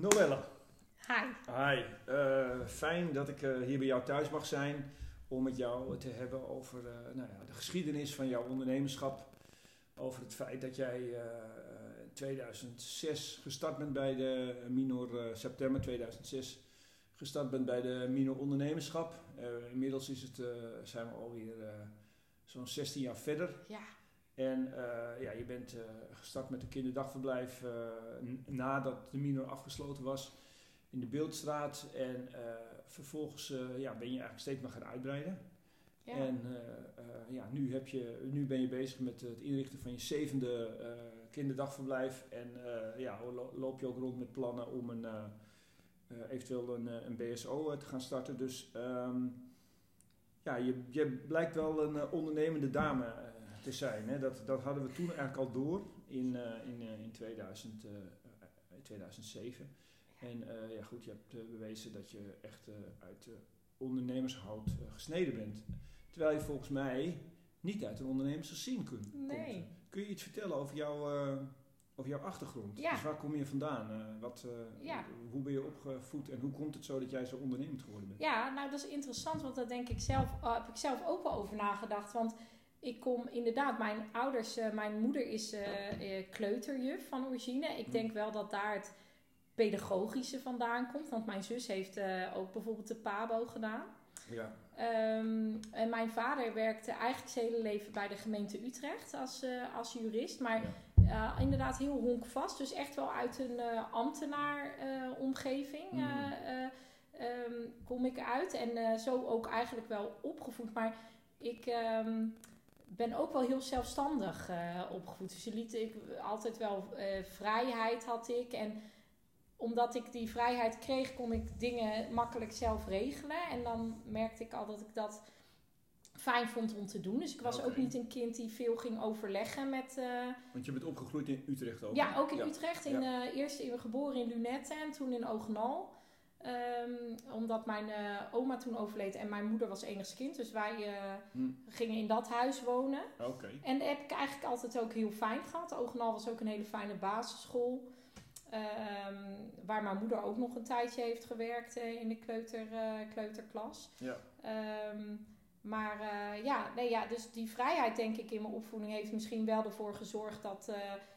Noelle. Hi. Hi. Uh, fijn dat ik uh, hier bij jou thuis mag zijn om met jou te hebben over uh, nou ja, de geschiedenis van jouw ondernemerschap. Over het feit dat jij in 2006 gestart bent bij de Minor, september 2006 gestart bent bij de Minor Ondernemerschap. inmiddels is het, zijn we alweer zo'n 16 jaar verder. Ja. En uh, ja, je bent uh, gestart met een kinderdagverblijf uh, nadat de minor afgesloten was in de Beeldstraat. En vervolgens ja, ben je eigenlijk steeds maar gaan uitbreiden. Ja. En ja, nu, heb je, nu ben je bezig met het inrichten van je zevende kinderdagverblijf. En ja, loop je ook rond met plannen om een, eventueel een, een BSO te gaan starten. Dus um, ja, je, je blijkt wel een ondernemende dame te zijn. Hè. Dat, dat hadden we toen eigenlijk al door in, uh, in, uh, in 2000, uh, 2007. En eh, ja, goed, je hebt bewezen dat je echt uit ondernemershout gesneden bent. Terwijl je volgens mij niet uit een ondernemersgezin kunt. Nee. Kun je iets vertellen over, jou, over jouw achtergrond? Ja. Dus waar kom je vandaan? wat, ja. Hoe ben je opgevoed en hoe komt het zo dat jij zo ondernemend geworden bent? Ja, nou dat is interessant, want daar denk ik zelf, heb ik zelf ook wel over nagedacht. Want ik kom inderdaad, mijn ouders, uh, mijn moeder is uh, uh, kleuterjuf van origine. Ik Mhm. denk wel dat daar het pedagogische vandaan komt. Want mijn zus heeft ook bijvoorbeeld de PABO gedaan. Ja. Um, en mijn vader werkte eigenlijk zijn hele leven bij de gemeente Utrecht als, als jurist. Maar ja. inderdaad heel honkvast. Dus echt wel uit een ambtenaar-omgeving um, kom ik uit. En zo ook eigenlijk wel opgevoed. Maar ik... Um, ben ook wel heel zelfstandig uh, opgevoed. Dus je liet ik altijd wel uh, vrijheid had ik. En omdat ik die vrijheid kreeg, kon ik dingen makkelijk zelf regelen. En dan merkte ik al dat ik dat fijn vond om te doen. Dus ik was okay. ook niet een kind die veel ging overleggen met... Uh, Want je bent opgegroeid in Utrecht ook? Ja, ook in ja. Utrecht. In, ja. eerst in, geboren in Lunette en toen in Oogenal. Um, omdat mijn uh, oma toen overleed en mijn moeder was enigskind. Dus wij uh, hm. gingen in dat huis wonen. Okay. En dat heb ik eigenlijk altijd ook heel fijn gehad. Oogenal was ook een hele fijne basisschool. Um, waar mijn moeder ook nog een tijdje heeft gewerkt uh, in de kleuter, kleuterklas. Ja. Um, maar ja, nee, ja, dus die vrijheid denk ik in mijn opvoeding heeft misschien wel ervoor gezorgd dat,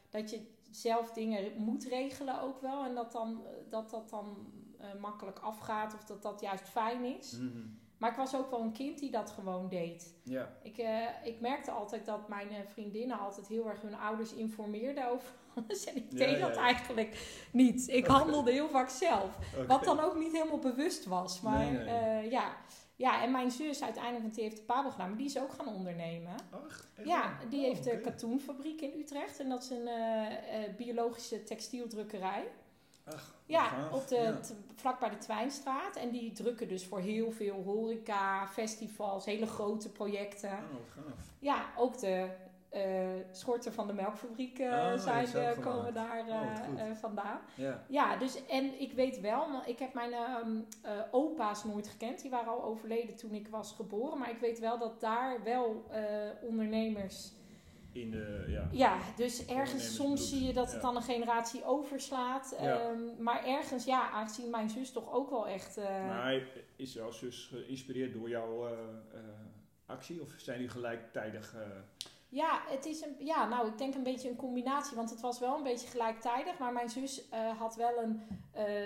dat je zelf dingen moet regelen ook wel. En dat dan, dat, dat dan uh, makkelijk afgaat of dat dat juist fijn is. Mm -hmm. Maar ik was ook wel een kind die dat gewoon deed. Ja. Ik, uh, ik merkte altijd dat mijn vriendinnen altijd heel erg hun ouders informeerden over alles. En ik Ja, deed ja, dat eigenlijk niet. Ik handelde heel vaak zelf. Wat dan ook niet helemaal bewust was. Maar Nee, nee. eh, ja. ja, en mijn zus uiteindelijk, want die heeft de Pabo gedaan, maar die is ook gaan ondernemen. Ach, Ja, die Oh, heeft oké. katoenfabriek in Utrecht. En dat is een eh, eh, biologische textieldrukkerij. Ach, Ja, op de, Ja. vlak bij de Twijnstraat. En die drukken dus voor heel veel horeca, festivals, hele grote projecten. Oh. Ja, ook de eh, schorten van de melkfabriek eh, Oh, zijn, eh, komen daar Oh, vandaan. Ja. Ja, dus en ik weet wel, ik heb mijn ehm, eh, opa's nooit gekend. Die waren al overleden toen ik was geboren. Maar ik weet wel dat daar wel ondernemers. In de, ja. Ja, dus ergens soms zie je dat het Ja. dan een generatie overslaat. Ja. Ehm, maar ergens, ja, aangezien mijn zus toch ook wel echt. eh, Maar is jouw zus geïnspireerd door jouw eh, eh, actie? Of zijn die gelijktijdig... Ja, het is een, ja, nou, ik denk een beetje een combinatie, want het was wel een beetje gelijktijdig. Maar mijn zus had wel een,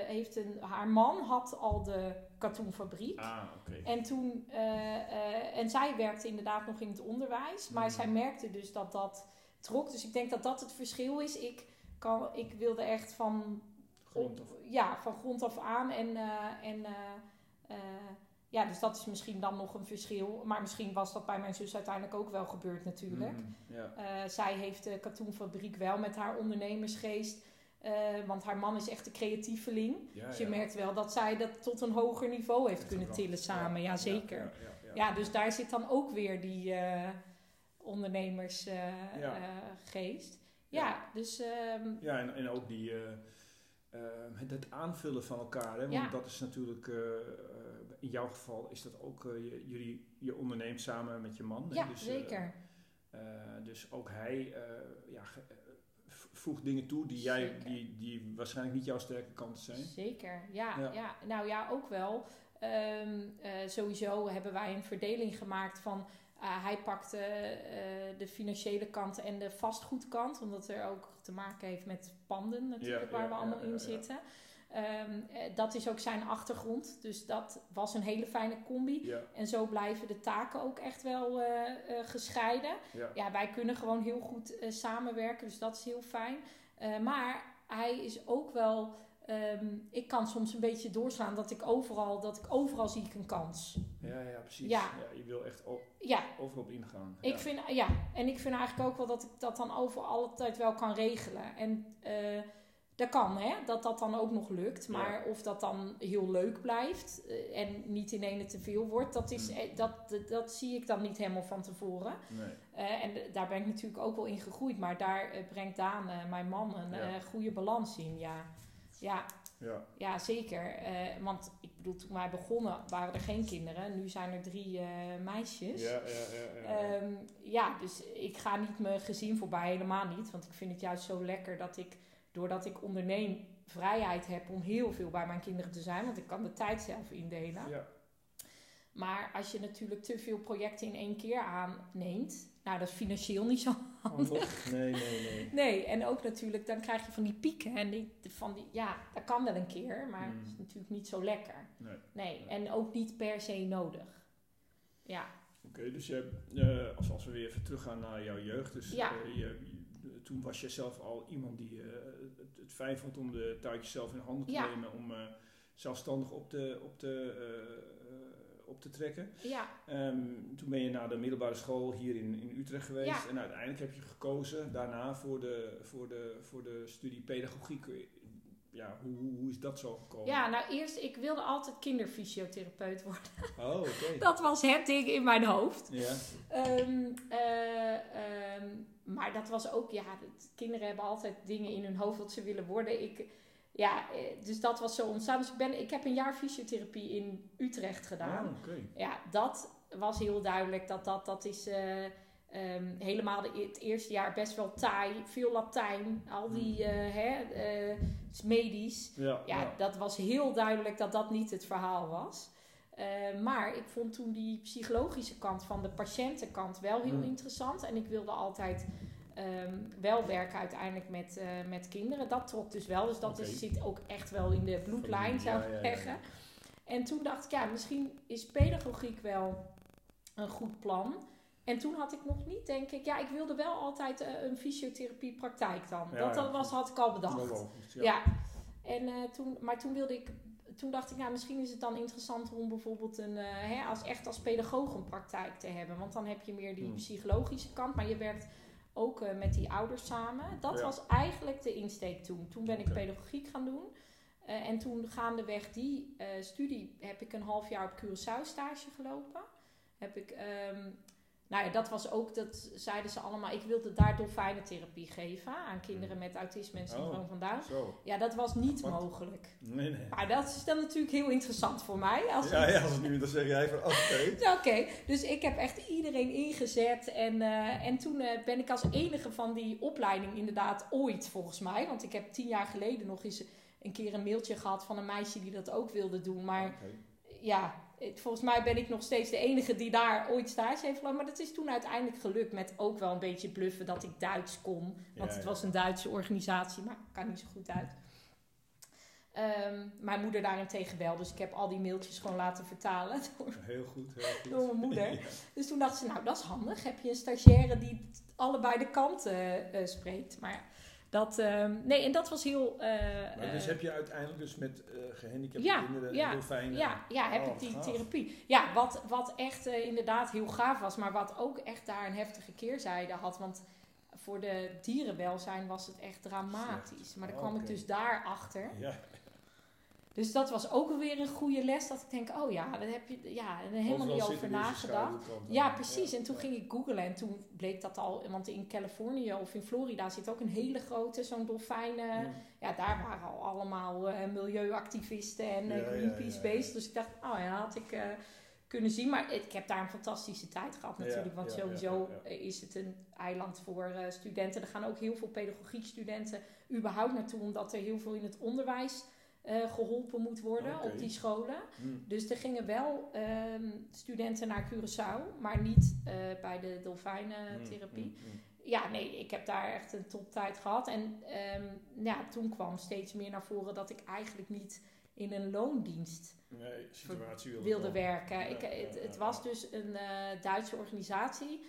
heeft een, haar man had al de katoenfabriek. ah. En toen, eh, eh, en zij werkte inderdaad nog in het onderwijs, maar Mhm. zij merkte dus dat dat trok. Dus ik denk dat dat het verschil is. Ik, kan, ik wilde echt van, Grond of... ja, van grond af aan en, eh, en ja, dus dat is misschien dan nog een verschil. Maar misschien was dat bij mijn zus uiteindelijk ook wel gebeurd natuurlijk. Eh, zij heeft de katoenfabriek wel met haar ondernemersgeest. Eh, want haar man is echt een creatieveling. Ja, dus je ja. merkt wel dat zij dat tot een hoger niveau heeft Echt kunnen gebracht. tillen samen. Ja, zeker. Ja, dus daar zit dan ook weer die eh, ondernemersgeest. Ja. geest. ja. dus ehm, Ja, en, en ook die, eh, eh, het, het aanvullen van elkaar. Hè? Want Ja. dat is natuurlijk, eh, eh, in jouw geval is dat ook, eh, je, jullie, je onderneemt samen met je man. hè? ja, Dus, eh, zeker. eh, dus ook hij eh, ja, eh, voegt dingen toe die, jij, Zeker. die, die waarschijnlijk niet jouw sterke kanten zijn. Zeker, ja, Ja. ja. Nou ja, ook wel. Ehm, eh, sowieso hebben wij een verdeling gemaakt van... eh, hij pakt eh, de financiële kant en de vastgoedkant. Omdat er ook te maken heeft met panden natuurlijk, Ja, waar ja, we allemaal in zitten. Ehm, eh, dat is ook zijn achtergrond. Dus dat was een hele fijne combi. Ja, En zo blijven de taken ook echt wel eh, eh, gescheiden. ja. Ja, wij kunnen gewoon heel goed samenwerken, dus dat is heel fijn. Maar hij is ook wel. ehm, ik kan soms een beetje doorslaan dat ik overal, dat ik overal zie ik een kans. Ja, ja, precies. Ja. je wil echt Ja, overal op ingaan. ik ja. vind, ja, en ik vind eigenlijk ook wel dat ik dat dan overal altijd wel kan regelen. En dat kan, hè, dat dat dan ook nog lukt. Maar of dat dan heel leuk blijft eh, en niet in ene te veel wordt, dat, is, Mm. eh, dat, dat, zie ik dan niet helemaal van tevoren. Nee. Eh, en daar ben ik natuurlijk ook wel in gegroeid. Maar daar brengt Daan, mijn man, een Ja. goede balans in. Ja, ja, Ja, ja zeker. Want ik bedoel, toen wij begonnen waren er geen kinderen. Nu zijn er drie meisjes. ja, ja, ja. ja. Ehm, ja, dus ik ga niet mijn gezin voorbij, helemaal niet. Want ik vind het juist zo lekker dat ik, doordat ik onderneem, vrijheid heb om heel veel bij mijn kinderen te zijn. Want ik kan de tijd zelf indelen. ja. Maar als je natuurlijk te veel projecten in één keer aanneemt, nou dat is financieel niet zo Handig? Nee, nee, nee. Nee, en ook natuurlijk, dan krijg je van die pieken. En die, van die, ja, dat kan wel een keer, maar Mm. het is natuurlijk niet zo lekker. nee. Nee, en ook niet per se nodig. Ja, Oké, dus je, hebt, eh, als, als we weer even teruggaan naar jouw jeugd. Dus Ja. eh, je- toen was je zelf al iemand die eh, het, het fijn vond om de touwtjes zelf in handen te Ja. nemen. Om eh, zelfstandig op te, op, te, eh, op te trekken. ja, Ehm, toen ben je naar de middelbare school hier in, in Utrecht geweest. Ja. En uiteindelijk heb je gekozen daarna voor de, voor de, voor de studie pedagogiek. Ja, hoe, hoe, is dat zo gekomen? ja, nou eerst, ik wilde altijd kinderfysiotherapeut worden. Oh, oké. Dat was het ding in mijn hoofd. Ja, Ehm, eh, ehm, maar dat was ook, ja, kinderen hebben altijd dingen in hun hoofd wat ze willen worden. Ik, ja, eh, dus dat was zo ontstaan. Dus ik, ben, ik heb een jaar fysiotherapie in Utrecht gedaan. Oh, oké. Ja, dat was heel duidelijk. Dat dat, dat is eh, ehm, helemaal de, het eerste jaar best wel taai. Veel Latijn, al die eh, hè, eh, is medisch. Ja, Ja, ja. dat was heel duidelijk dat dat niet het verhaal was. Eh, maar ik vond toen die psychologische kant van de patiëntenkant wel heel Mm. interessant. En ik wilde altijd ehm, wel werken uiteindelijk met, eh, met kinderen. Dat trok dus wel. Dus dat is, zit ook echt wel in de bloedlijn, zou ik ja, zeggen. En toen dacht ik, ja, misschien is pedagogiek wel een goed plan. En toen had ik nog niet, denk ik, ja, ik wilde wel altijd eh, een fysiotherapiepraktijk dan. Ja, dat ja. was, had ik al bedacht. Logisch, ja. Ja. En, eh, toen, maar toen wilde ik, toen dacht ik, nou, misschien is het dan interessanter om bijvoorbeeld een, eh, hè, als, echt als pedagoog een praktijk te hebben. Want dan heb je meer die Hmm. psychologische kant, maar je werkt ook met die ouders samen. Dat was eigenlijk de insteek toen. Toen ben ik pedagogiek gaan doen. En toen gaandeweg die studie heb ik een half jaar op Curaçao stage gelopen. Heb ik, ehm, nou ja, dat was ook, dat zeiden ze allemaal, ik wilde daar dolfijnentherapie geven aan kinderen met autisme en syndroom Oh. van Down. Zo. Ja, dat was niet Wat? mogelijk. Nee, nee. Maar dat is dan natuurlijk heel interessant voor mij. Als Ja, ja, als het nu dan zeg jij van, oké. Oké, dus ik heb echt iedereen ingezet. En, eh, en toen eh, ben ik als enige van die opleiding inderdaad ooit, volgens mij. Want ik heb tien jaar geleden nog eens een keer een mailtje gehad van een meisje die dat ook wilde doen. Maar ja, het- volgens mij ben ik nog steeds de enige die daar ooit stage heeft gelopen. Maar dat is toen uiteindelijk gelukt met ook wel een beetje bluffen dat ik Duits kon. Want Ja, het was een Duitse organisatie, maar ik kan niet zo goed Duits. Ehm, mijn moeder daarentegen wel, dus ik heb al die mailtjes gewoon laten vertalen door, Heel goed, heel goed. door mijn moeder. Ja. Dus toen dacht ze, nou dat is handig. Heb je een stagiaire die allebei de kanten eh, spreekt. Maar dat, ehm, nee, en dat was heel... eh, Maar dus eh, heb je uiteindelijk dus met eh gehandicapte Ja, kinderen ja, en dolfijnen... ja, ja, heb Oh, ik die gaaf. therapie. Ja, wat, wat echt inderdaad heel gaaf was, maar wat ook echt daar een heftige keerzijde had. Want voor de dierenwelzijn was het echt dramatisch. Maar dan Oh, kwam ik dus daarachter. Ja, Dus dat was ook weer een goede les. Dat ik denk, oh ja, daar heb je ja, er helemaal niet over er nagedacht. Ja, precies. En toen ging ik googlen en toen bleek dat al, want in Californië of in Florida zit ook een hele grote, zo'n dolfijnen. Ja. Ja, daar waren al allemaal eh, milieuactivisten en eh, Greenpeace bezig. Dus ik dacht, oh ja, had ik eh, kunnen zien. Maar ik heb daar een fantastische tijd gehad natuurlijk. Want sowieso is het een eiland voor studenten. Er gaan ook heel veel pedagogiekstudenten überhaupt naartoe. Omdat er heel veel in het onderwijs eh, geholpen moet worden op die scholen. Hm. Dus er gingen wel ehm, studenten naar Curaçao. Maar niet eh, bij de dolfijnentherapie. Hm, hm, hm. Ja, nee, ik heb daar echt een toptijd gehad. En ehm, ja, toen kwam steeds meer naar voren dat ik eigenlijk niet in een loondienst Nee, situatie wilde, wilde werken. Ja, ik, ja, het, ja, het ja. was dus een eh, Duitse organisatie.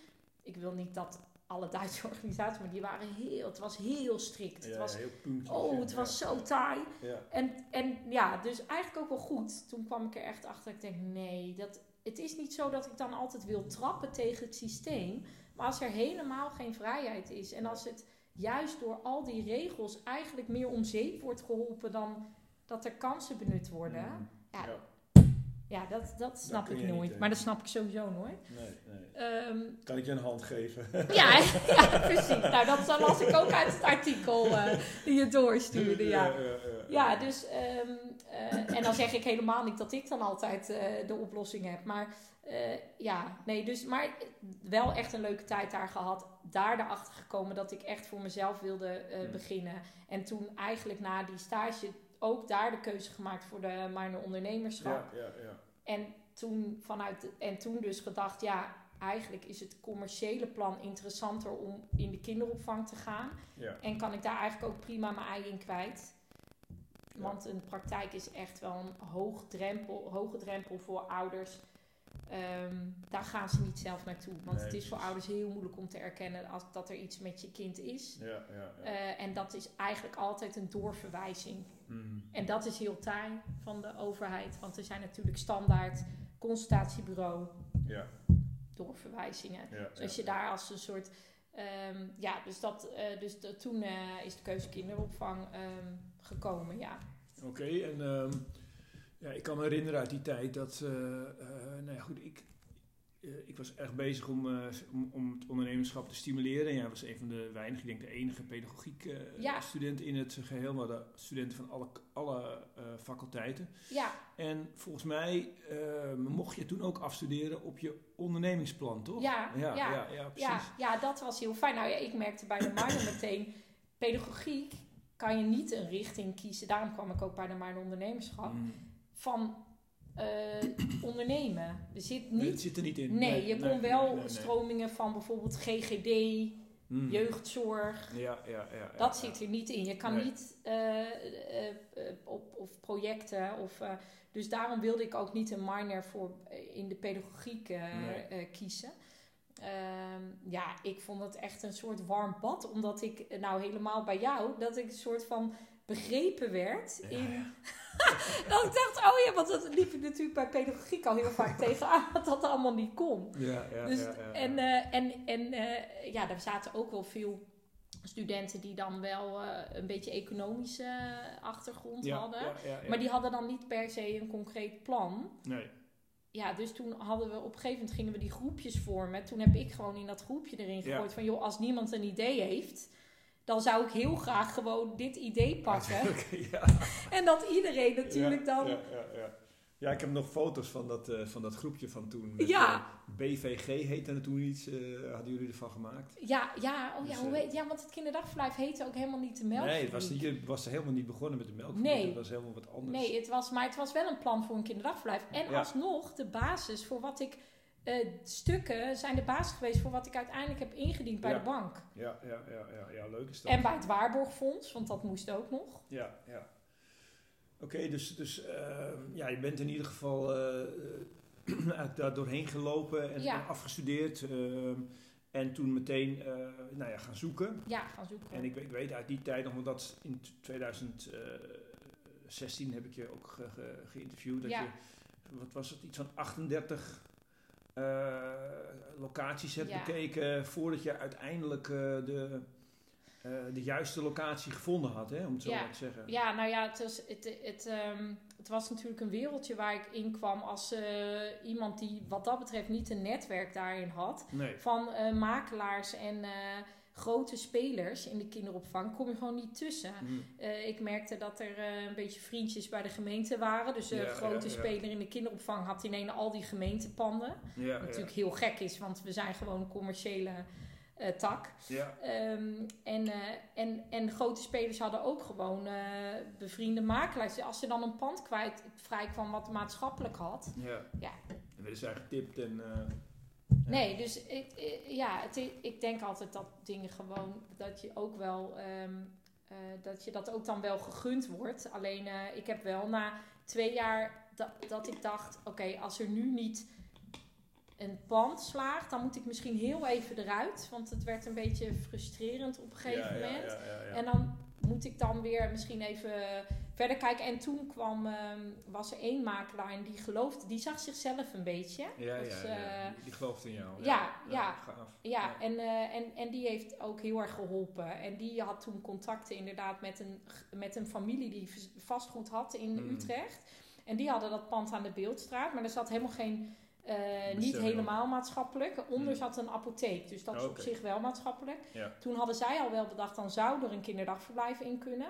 Ik wil niet dat alle Duitse organisaties, maar die waren heel, het was heel strikt. Ja, het was, heel puntjes, oh, ja, het was zo taai. Ja. En, en ja, dus eigenlijk ook wel goed. Toen kwam ik er echt achter. Ik denk, nee, dat, het is niet zo dat ik dan altijd wil trappen tegen het systeem. Maar als er helemaal geen vrijheid is en als het juist door al die regels eigenlijk meer om zeep wordt geholpen dan dat er kansen benut worden. Hm. Ja, Ja. Dat, dat snap ik niet, nooit. maar dat snap ik sowieso nooit. Nee, nee. Ehm, Kan ik je een hand geven? ja, ja, precies. Nou, dat las ik ook uit het artikel eh, die je doorstuurde. Ja. ja, ja. Ja, dus, ehm, eh, en dan zeg ik helemaal niet dat ik dan altijd eh, de oplossing heb. Maar ja, nee, dus, maar wel echt een leuke tijd daar gehad. Daar erachter gekomen dat ik echt voor mezelf wilde Hmm. beginnen. En toen eigenlijk na die stage ook daar de keuze gemaakt voor de minor ondernemerschap. Ja, ja, ja. En toen, vanuit de- en toen dus gedacht, ja, eigenlijk is het commerciële plan interessanter om in de kinderopvang te gaan. ja. En kan ik daar eigenlijk ook prima mijn ei in kwijt. Want een praktijk is echt wel een hoog drempel, hoge drempel voor ouders. Ehm, daar gaan ze niet zelf naartoe. Want Nee, het is voor ouders heel moeilijk om te erkennen als, dat er iets met je kind is. Ja, ja, ja. Eh, en dat is eigenlijk altijd een doorverwijzing. Hm. En dat is heel taai van de overheid. Want er zijn natuurlijk standaard consultatiebureau Ja, doorverwijzingen. ja. Dus als ja, je daar als een soort. ehm, ja, dus, dat, eh, dus toen eh, is de keuze kinderopvang ehm, gekomen, ja. Oké, en ehm, ja, ik kan me herinneren uit die tijd dat, eh, eh, nou ja, goed, ik, ik was erg bezig om, eh, om, om het ondernemerschap te stimuleren. En jij was een van de weinigen, ik denk de enige pedagogiek eh, Ja. student in het geheel, maar de studenten van alle, alle eh, faculteiten. Ja, En volgens mij eh, mocht je toen ook afstuderen op je ondernemingsplan, toch? Ja, ja, ja, ja, ja, precies. ja, dat was heel fijn. Nou ja, ik merkte bij de minor meteen, pedagogiek kan je niet een richting kiezen. Daarom kwam ik ook bij de minor ondernemerschap. Mm. Van eh, ondernemen. Er zit niet... het zit er niet in. Nee, je kon nee, wel stromingen van bijvoorbeeld GGD, Mm. jeugdzorg, Ja, ja, ja. Dat zit er niet in. Je kan niet eh, eh, op of projecten of. dus daarom wilde ik ook niet een minor voor in de pedagogiek kiezen. Ehm, ja, ik vond het echt een soort warm bad, omdat ik nou helemaal bij jou dat ik een soort van begrepen werd Ja, in. ja. dat ik dacht, oh ja, want dat liep ik natuurlijk bij pedagogiek al heel vaak tegenaan, dat dat allemaal niet kon. Ja, ja, Dus, ja, ja, En, ja. eh, en, en eh, ja, er zaten ook wel veel studenten die dan wel eh, een beetje economische achtergrond hadden. Maar die hadden dan niet per se een concreet plan. Nee. Ja, dus toen hadden we op een gegeven moment gingen we die groepjes vormen. Toen heb ik gewoon in dat groepje erin Ja. gegooid van joh, als niemand een idee heeft, dan zou ik heel graag gewoon dit idee pakken. Ja. en dat iedereen natuurlijk ja, dan. Ja, ja, ja. ja, ik heb nog foto's van dat, eh, van dat groepje van toen. Met, Ja. eh, BVG heette het toen iets. eh, hadden jullie ervan gemaakt? Ja, ja, oh ja, Dus, hoe heet, ja, want het kinderdagverblijf heette ook helemaal niet de melk. Nee, het was, niet, was helemaal niet begonnen met de melk. Nee. Het was helemaal wat anders. Nee, het was, maar het was wel een plan voor een kinderdagverblijf. En alsnog, de basis voor wat ik... eh, stukken zijn de basis geweest voor wat ik uiteindelijk heb ingediend bij Ja. de bank. Ja, ja, ja, ja, ja, leuk is dat. En bij het Waarborgfonds, want dat moest ook nog. Ja, ja. Oké, dus, dus eh, ja, je bent in ieder geval eh, daar doorheen gelopen en, Ja. en afgestudeerd. eh, en toen meteen eh, nou ja, gaan zoeken. Ja, gaan zoeken. En ik, ik weet uit die tijd nog, want dat in 2016 heb ik je ook ge- ge- geïnterviewd. Dat Ja. je, wat was het, iets van 38 eh, locaties hebt Ja. bekeken voordat je uiteindelijk eh, de, eh, de juiste locatie gevonden had, hè, om het zo Ja. maar te zeggen. Ja, nou ja, het, was, het, het, ehm, het was natuurlijk een wereldje waar ik in kwam als iemand die wat dat betreft niet een netwerk daarin had. Nee. Van makelaars en grote spelers in de kinderopvang kom je gewoon niet tussen. Mm. Eh, ik merkte dat er eh, een beetje vriendjes bij de gemeente waren. Dus een Ja, grote ja, ja. speler in de kinderopvang had ineens al die gemeentepanden. Wat natuurlijk heel gek is, want we zijn gewoon een commerciële eh, tak. ja. Ehm, en, en, en grote spelers hadden ook gewoon bevriende makelaars. Dus als ze dan een pand kwijt vrij kwam wat maatschappelijk had. ja. Ja. En werden zij getipt en... Nee, dus ik, ja, het, ik denk altijd dat dingen gewoon, dat je ook wel, ehm, eh, dat je dat ook dan wel gegund wordt. Alleen eh, ik heb wel na twee jaar dat, dat ik dacht, oké, als er nu niet een pand slaagt, dan moet ik misschien heel even eruit. Want het werd een beetje frustrerend op een gegeven Ja, moment. ja, ja, ja. En dan moet ik dan weer misschien even verder kijken. En toen kwam, ehm, was er één makelaar en die geloofde, die zag zichzelf een beetje. Ja, Dus, ja, ja. Die- gelooft in jou. ja, ja. Ja, En, eh, en, en die heeft ook heel erg geholpen. En die had toen contacten inderdaad met een, met een familie die vastgoed had in Mm. Utrecht. En die hadden dat pand aan de Beeldstraat. Maar er zat helemaal geen, eh, niet helemaal maatschappelijk. Onder Mm. zat een apotheek. Dus dat is op Oké. zich wel maatschappelijk. Ja. Toen hadden zij al wel bedacht, dan zou er een kinderdagverblijf in kunnen.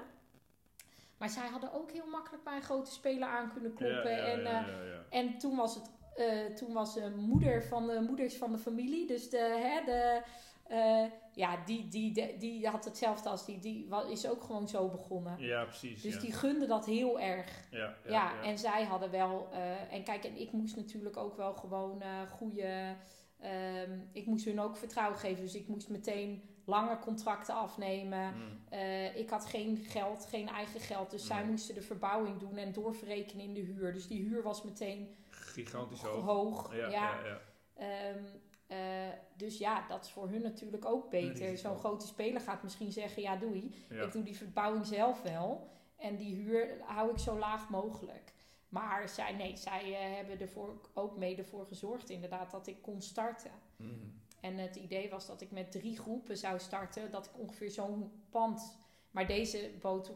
Maar zij hadden ook heel makkelijk bij een grote speler aan kunnen kloppen. Ja, en, eh, en toen was het, eh, toen was de moeder van de moeders van de familie, dus de, hè, de, eh, ja, die, die, die, die had hetzelfde als die, die is ook gewoon zo begonnen. Ja, precies. Dus ja. die gunde dat heel erg. Ja, Ja, ja, en zij hadden wel, eh, en kijk, en ik moest natuurlijk ook wel gewoon eh goede, ehm, ik moest hun ook vertrouwen geven, dus ik moest meteen lange contracten afnemen. Mm. Eh, ik had geen geld, geen eigen geld. Dus zij moesten de verbouwing doen en doorverrekenen in de huur. Dus die huur was meteen Gigantisch hoog. hoog. Ja, ja. ja, ja. Ehm, eh, dus ja, dat is voor hun natuurlijk ook beter. Zo'n grote speler gaat misschien zeggen: ja, doei. Ik doe die verbouwing zelf wel. En die huur hou ik zo laag mogelijk. Maar zij, nee, zij eh, hebben ervoor ook mede voor gezorgd, inderdaad, dat ik kon starten. Mm. En het idee was dat ik met drie groepen zou starten, dat ik ongeveer zo'n pand. Maar deze bood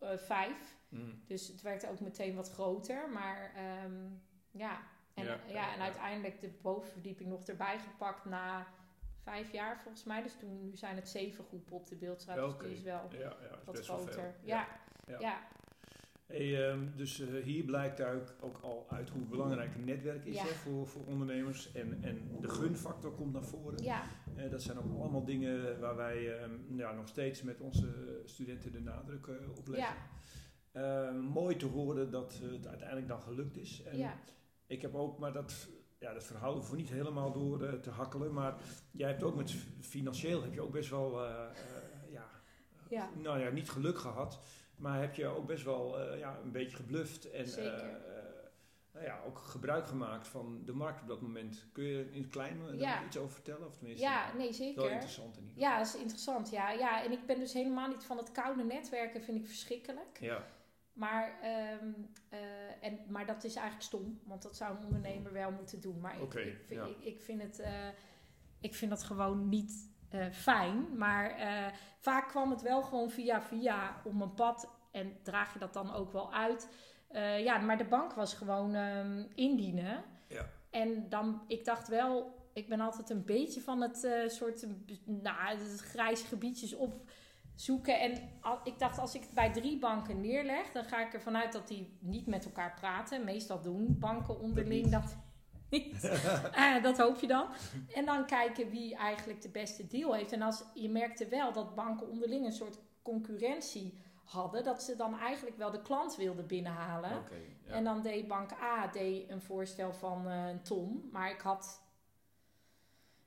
eh, vijf. Mm. Dus het werd ook meteen wat groter. Maar ehm, ja. En, Ja, ja, ja, en ja. uiteindelijk de bovenverdieping nog erbij gepakt na vijf jaar volgens mij. Dus toen, nu zijn het zeven groepen op de beeldstraat. Dus die is wel Ja, ja, dat is wat wel veel. groter. Ja, Ja. Ja. Hey, ehm, dus eh, hier blijkt ook, ook al uit hoe belangrijk een netwerk is Ja. hè, voor, voor ondernemers. En, en de gunfactor komt naar voren. ja. Eh, dat zijn ook allemaal dingen waar wij ehm, ja, nog steeds met onze studenten de nadruk eh, op leggen. Ehm, mooi te horen dat het uiteindelijk dan gelukt is. En ja. ik heb ook, maar dat, ja, dat verhaal hoeven we niet helemaal door te hakkelen. Maar jij hebt ook met financieel heb je ook best wel, ja, Ja. nou ja, niet geluk gehad. Maar heb je ook best wel eh, ja, een beetje gebluft. En Zeker. eh, eh, nou ja, ook gebruik gemaakt van de markt op dat moment. Kun je in het klein daar iets over vertellen? Of tenminste, ja, nee, wel zeker. interessant in ieder Ja, dat is interessant. Ja. ja, en ik ben dus helemaal niet van het koude netwerken, vind ik verschrikkelijk. Ja, Maar, ehm, eh, en, maar dat is eigenlijk stom, want dat zou een ondernemer wel moeten doen. Maar ik- vind- ja. ik, ik, vind het, ik vind dat gewoon niet eh, fijn. Maar eh, vaak kwam het wel gewoon via via om mijn pad en draag je dat dan ook wel uit. Eh, ja, maar de bank was gewoon ehm, indienen. Ja. En dan, ik dacht wel, ik ben altijd een beetje van het soort, nou, het grijze gebiedjes opzoeken. En al- ik dacht, als ik het bij drie banken neerleg, dan ga ik ervan uit dat die niet met elkaar praten. Meestal doen banken onderling dat niet. Eh, dat hoop je dan. En dan kijken wie eigenlijk de beste deal heeft. En als je merkte wel dat banken onderling een soort concurrentie hadden, dat ze dan eigenlijk wel de klant wilden binnenhalen. ja. En dan deed bank A deed een voorstel van eh, een ton. Maar ik had,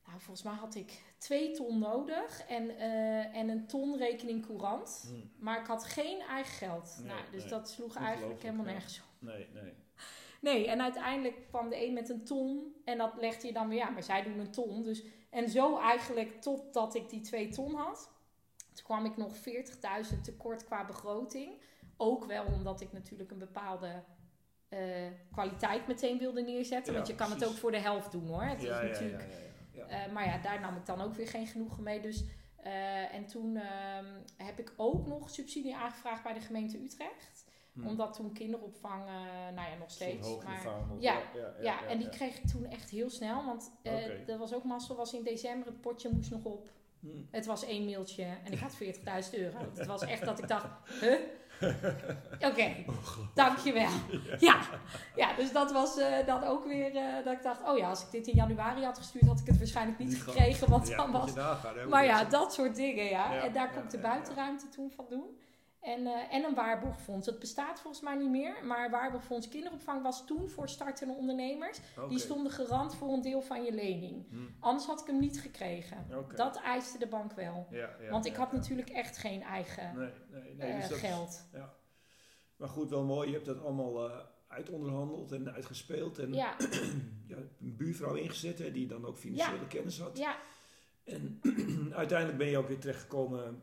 nou volgens mij had ik twee ton nodig en, eh, en een ton rekening courant. Hm. Maar ik had geen eigen geld. Nee, nou, dus nee. dat sloeg eigenlijk helemaal nergens op. Nee, nee. Nee, en uiteindelijk kwam de een met een ton. En dat legde je dan weer, ja, maar zij doen een ton. Dus, en zo eigenlijk totdat ik die twee ton had. Toen kwam ik nog 40.000 tekort qua begroting. Ook wel omdat ik natuurlijk een bepaalde eh, kwaliteit meteen wilde neerzetten. Ja, want je kan het ook voor de helft doen hoor. Het Ja, is ja, natuurlijk, ja, ja, ja. eh, maar ja, daar nam ik dan ook weer geen genoegen mee. Dus, eh, en toen ehm, heb ik ook nog subsidie aangevraagd bij de gemeente Utrecht. Hm. Omdat toen kinderopvang, eh, nou ja, nog steeds. Maar, ja, ja, ja, ja, en die kreeg ik toen echt heel snel. Want eh, Oké. dat was ook mazzel, was in december. Het potje moest nog op. Hmm. Het was één mailtje en ik had 40.000 euro. Het was echt dat ik dacht, huh? Oké, dankjewel. Ja. ja, dus dat was eh, dan ook weer eh, dat ik dacht, oh ja, als ik dit in januari had gestuurd, had ik het waarschijnlijk niet gekregen. Want Ja, dan was maar ja, dat- dat soort dingen, ja. Ja, en daar ik de buitenruimte toen van doen. En, eh, en een waarborgfonds. Dat bestaat volgens mij niet meer. Maar waarborgfonds kinderopvang was toen voor startende ondernemers. Die stonden garant voor een deel van je lening. Hm, Anders had ik hem niet gekregen. Dat eiste de bank wel. Ja, ja, Want ik ja, had natuurlijk echt geen eigen Nee, nee, nee. eh, dus dat geld. Maar goed, wel mooi. Je hebt dat allemaal eh, uitonderhandeld en uitgespeeld. En Ja, een buurvrouw ingezet hè, die dan ook financiële kennis had. ja, En uiteindelijk ben je ook weer terechtgekomen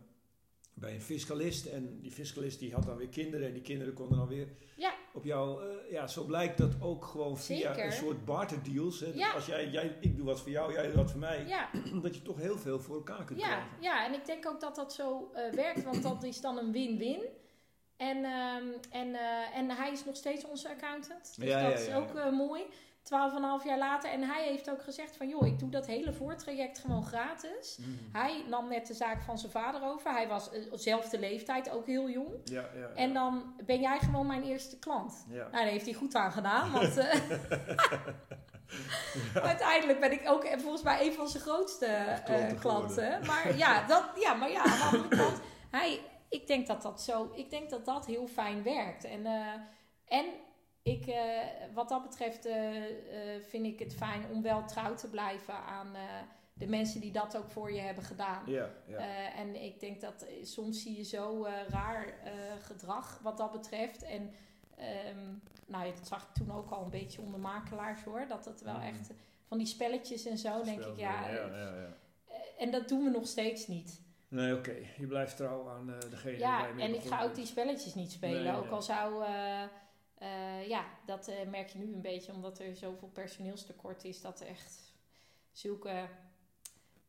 bij een fiscalist. En die fiscalist die had dan weer kinderen. En die kinderen konden dan weer Ja. op jou... eh, ja, zo blijkt dat ook gewoon via Zeker. een soort barterdeals. Hè, Ja. Als jij, jij, ik doe wat voor jou, jij doet wat voor mij. ja. Dat je toch heel veel voor elkaar kunt Ja, krijgen. ja, en ik denk ook dat dat zo eh, werkt, want dat is dan een win-win. En, ehm, en, eh, en hij is nog steeds onze accountant. Dus Ja, dat is ook mooi. Twaalf en een half jaar later. En hij heeft ook gezegd van... joh, ik doe dat hele voortraject gewoon gratis. Mhm. Hij nam net de zaak van zijn vader over. Hij was eh, zelfde leeftijd, ook heel jong. Ja, ja, ja. En dan ben jij gewoon mijn eerste klant. Ja. Nou, daar heeft hij goed aan gedaan. Want eh, uiteindelijk ben ik ook eh, volgens mij een van zijn grootste eh, Klanten. Maar ja, dat, ja, maar ja, aan de andere kant, hij, ik denk dat dat zo, ik denk dat dat heel fijn werkt. En, eh, en ik, eh, wat dat betreft eh, eh, vind ik het fijn om wel trouw te blijven aan de mensen die dat ook voor je hebben gedaan. Ja, ja. En ik denk dat soms zie je zo raar gedrag wat dat betreft. En ehm, nou, ja, dat zag ik toen ook al een beetje onder makelaars hoor. Dat het wel Mhm. echt van die spelletjes en zo, denk ik, ja. ja, ja, ja. En dat doen we nog steeds niet. Nee, oké. Je blijft trouw aan degene waar Ja, je mee en ik ga ook die spelletjes niet spelen. Nee, ook al zou. Eh, ja, dat eh, merk je nu een beetje omdat er zoveel personeelstekort is. Dat echt zulke.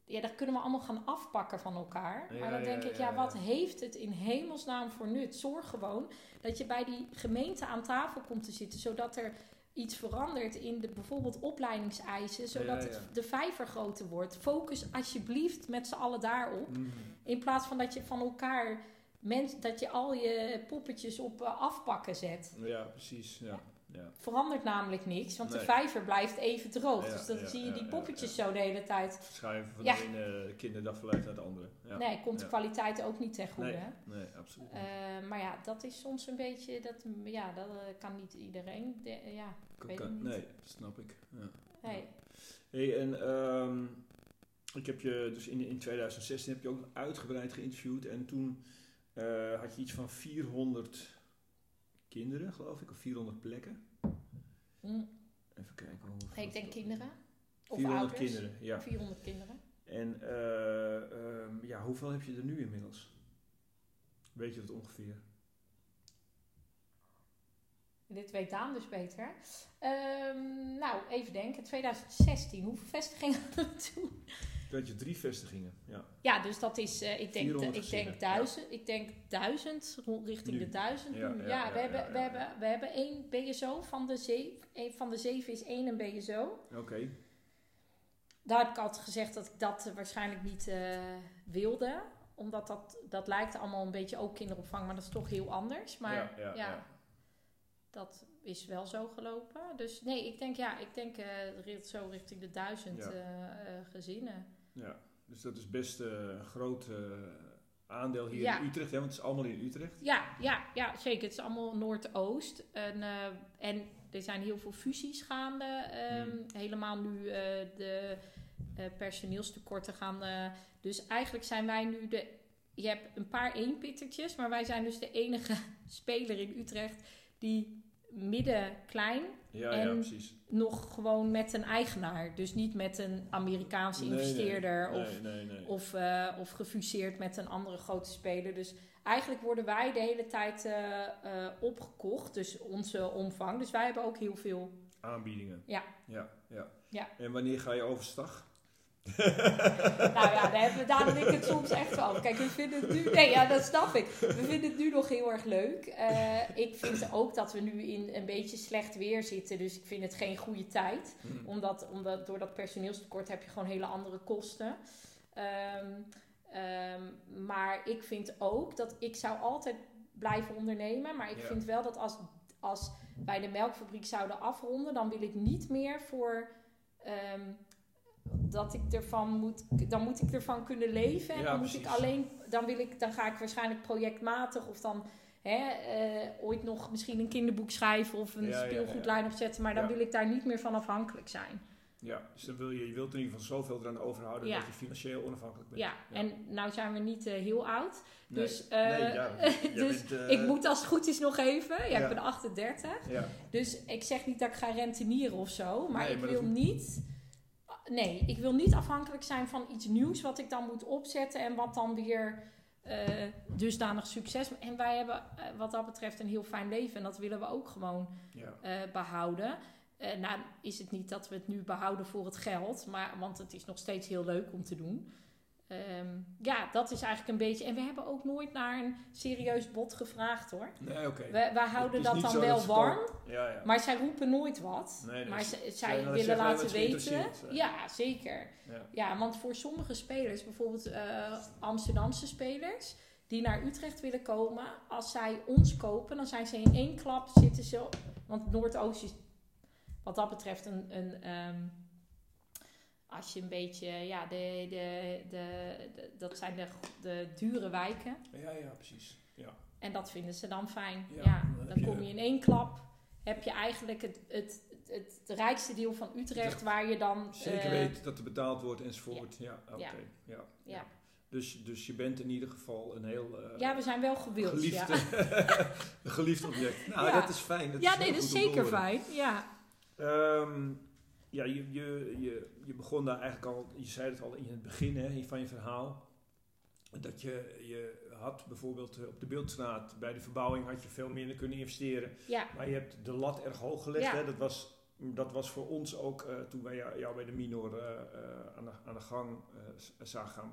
Ja, dat kunnen we allemaal gaan afpakken van elkaar. Ja, maar dan ja, denk ik, ja, wat heeft het in hemelsnaam voor nut? Zorg gewoon dat je bij die gemeente aan tafel komt te zitten, zodat er iets verandert in de bijvoorbeeld opleidingseisen, zodat. Het, de vijver groter wordt. Focus alsjeblieft met z'n allen daarop. Mhm. In plaats van dat je van elkaar mens, dat je al je poppetjes op eh, afpakken zet. Ja, precies. Ja, ja. Verandert namelijk niks, want de vijver blijft even droog. Ja, dus dan ja, zie je die poppetjes zo de hele tijd. Verschuiven van de ene kinderdagverblijf naar de andere. Ja. Nee, komt de kwaliteit ook niet ten goede. Nee, nee, absoluut. Eh, maar ja, dat is soms een beetje, dat, ja, dat eh, kan niet iedereen. De- ja, ik weet niet. nee, dat snap ik. Ja. Nee. Hey, en ehm, ik heb je dus in, in 2016 heb je ook uitgebreid geïnterviewd en toen eh, had je iets van 400 kinderen, geloof ik, of 400 plekken. Hm. Even kijken. hoeveel Ik denk kinderen. Of 400 ouders. kinderen, ja. 400 kinderen. En eh, ehm, ja, hoeveel heb je er nu inmiddels? Weet je dat ongeveer? Dit weet Daan dus beter. Ehm, nou, even denken. 2016. Hoeveel vestigingen hadden we toen? Dat je drie vestigingen, ja. Ja, dus dat is, eh, ik, denk, 400 ik, gezinnen, denk duizend, ik denk duizend, richting Nu. de duizend Ja, nu. ja, Ja, ja, we, hebben, ja, we, ja. hebben, we hebben één BSO van de zeven. Van de zeven is één een BSO. Oké. Daar heb ik altijd gezegd dat ik dat eh, waarschijnlijk niet eh, wilde. Omdat dat, dat lijkt allemaal een beetje ook kinderopvang, maar dat is toch heel anders. Maar ja, ja, ja, ja. dat is wel zo gelopen. Dus nee, ik denk ja, ik denk zo richting de duizend Ja. gezinnen. Ja, dus dat is best eh, een groot eh, aandeel hier Ja. in Utrecht, hè? want het is allemaal in Utrecht. Ja, ja, ja, zeker. Het is allemaal Noordoost. En, eh, en er zijn heel veel fusies gaande. ehm, Hmm. Helemaal nu de personeelstekorten gaan. dus eigenlijk zijn wij nu de. Je hebt een paar eenpittertjes, maar wij zijn dus de enige speler in Utrecht die midden klein Ja, En- ja, nog gewoon met een eigenaar. Dus niet met een Amerikaanse investeerder nee, of nee, nee. of, eh, of gefuseerd met een andere grote speler. Dus eigenlijk worden wij de hele tijd eh, eh, opgekocht, dus onze omvang. Dus wij hebben ook heel veel. Aanbiedingen. Ja. Ja, ja. Ja. En wanneer ga je overstag? nou ja, daar hebben Daan en ik het soms echt wel. Kijk, we vinden het nu... Nee, ja, dat snap ik. We vinden het nu nog heel erg leuk. Eh, ik vind ook dat we nu in een beetje slecht weer zitten. Dus ik vind het geen goede tijd. Hm. Omdat, omdat door dat personeelstekort heb je gewoon hele andere kosten. Ehm, ehm, maar ik vind ook dat ik zou altijd blijven ondernemen. Maar ik Ja. vind wel dat als, als wij de melkfabriek zouden afronden, dan wil ik niet meer voor. ehm, dat ik ervan moet, dan moet ik ervan kunnen leven. En Ja, dan moet ik alleen, dan wil ik, dan ga ik waarschijnlijk projectmatig of dan hè, eh, ooit nog misschien een kinderboek schrijven of een Ja, ja, ja. speelgoedlijn opzetten. Maar dan Ja. wil ik daar niet meer van afhankelijk zijn. Ja, dus dan wil je, je wilt in ieder geval zoveel eraan overhouden Ja. dat je financieel onafhankelijk bent. Ja, en nou zijn we niet eh, heel oud. Nee. Dus, eh, nee, ja, dus bent, ik moet als het goed is nog even. Ja, Ja. ik ben 38. Ja, Dus ik zeg niet dat ik ga rentenieren of zo. Maar Nee, ik maar wil niet... Nee, ik wil niet afhankelijk zijn van iets nieuws wat ik dan moet opzetten en wat dan weer eh, dusdanig succes. En wij hebben eh, wat dat betreft een heel fijn leven en dat willen we ook gewoon ja. eh, behouden. Eh, nou is het niet dat we het nu behouden voor het geld, maar, want het is nog steeds heel leuk om te doen. Ehm, ja, dat is eigenlijk een beetje. En we hebben ook nooit naar een serieus bod gevraagd hoor. Nee, oké. We, wij houden dat dan wel warm. Ja, ja. Maar zij roepen nooit wat. Nee, nee, maar zij willen laten weten. Ja, zeker. ja. Ja, want voor sommige spelers, bijvoorbeeld eh, Amsterdamse spelers, die naar Utrecht willen komen, als zij ons kopen, dan zijn ze in één klap zitten ze. Want Noordoost is wat dat betreft een. een ehm, als je een beetje, ja, de, de, de, de- dat zijn de, de dure wijken. Ja, ja, precies. Ja. En dat vinden ze dan fijn. Ja, Ja, dan heb dan je- kom je in één klap. Heb je eigenlijk het, het, het, het rijkste deel van Utrecht waar je dan... Zeker eh, weet dat er betaald wordt enzovoort. Ja, oké. Ja. Ja. Ja. Dus, dus je bent in ieder geval een heel eh, ja, we zijn wel gewild. geliefd, Ja, geliefd object. Nou, Ja. dat is fijn. Dat ja is nee, dat is zeker fijn. Ja, Ehm, ja, je, je, je, je begon daar eigenlijk al, je zei het al in het begin hè, van je verhaal, dat je, je had bijvoorbeeld eh, op de Beeldstraat, bij de verbouwing had je veel minder kunnen investeren, ja, maar je hebt de lat erg hoog gelegd. Ja. Hè? Dat, was, dat was voor ons ook, eh, toen wij jou, jou bij de minor eh, aan, de, aan de gang zagen gaan,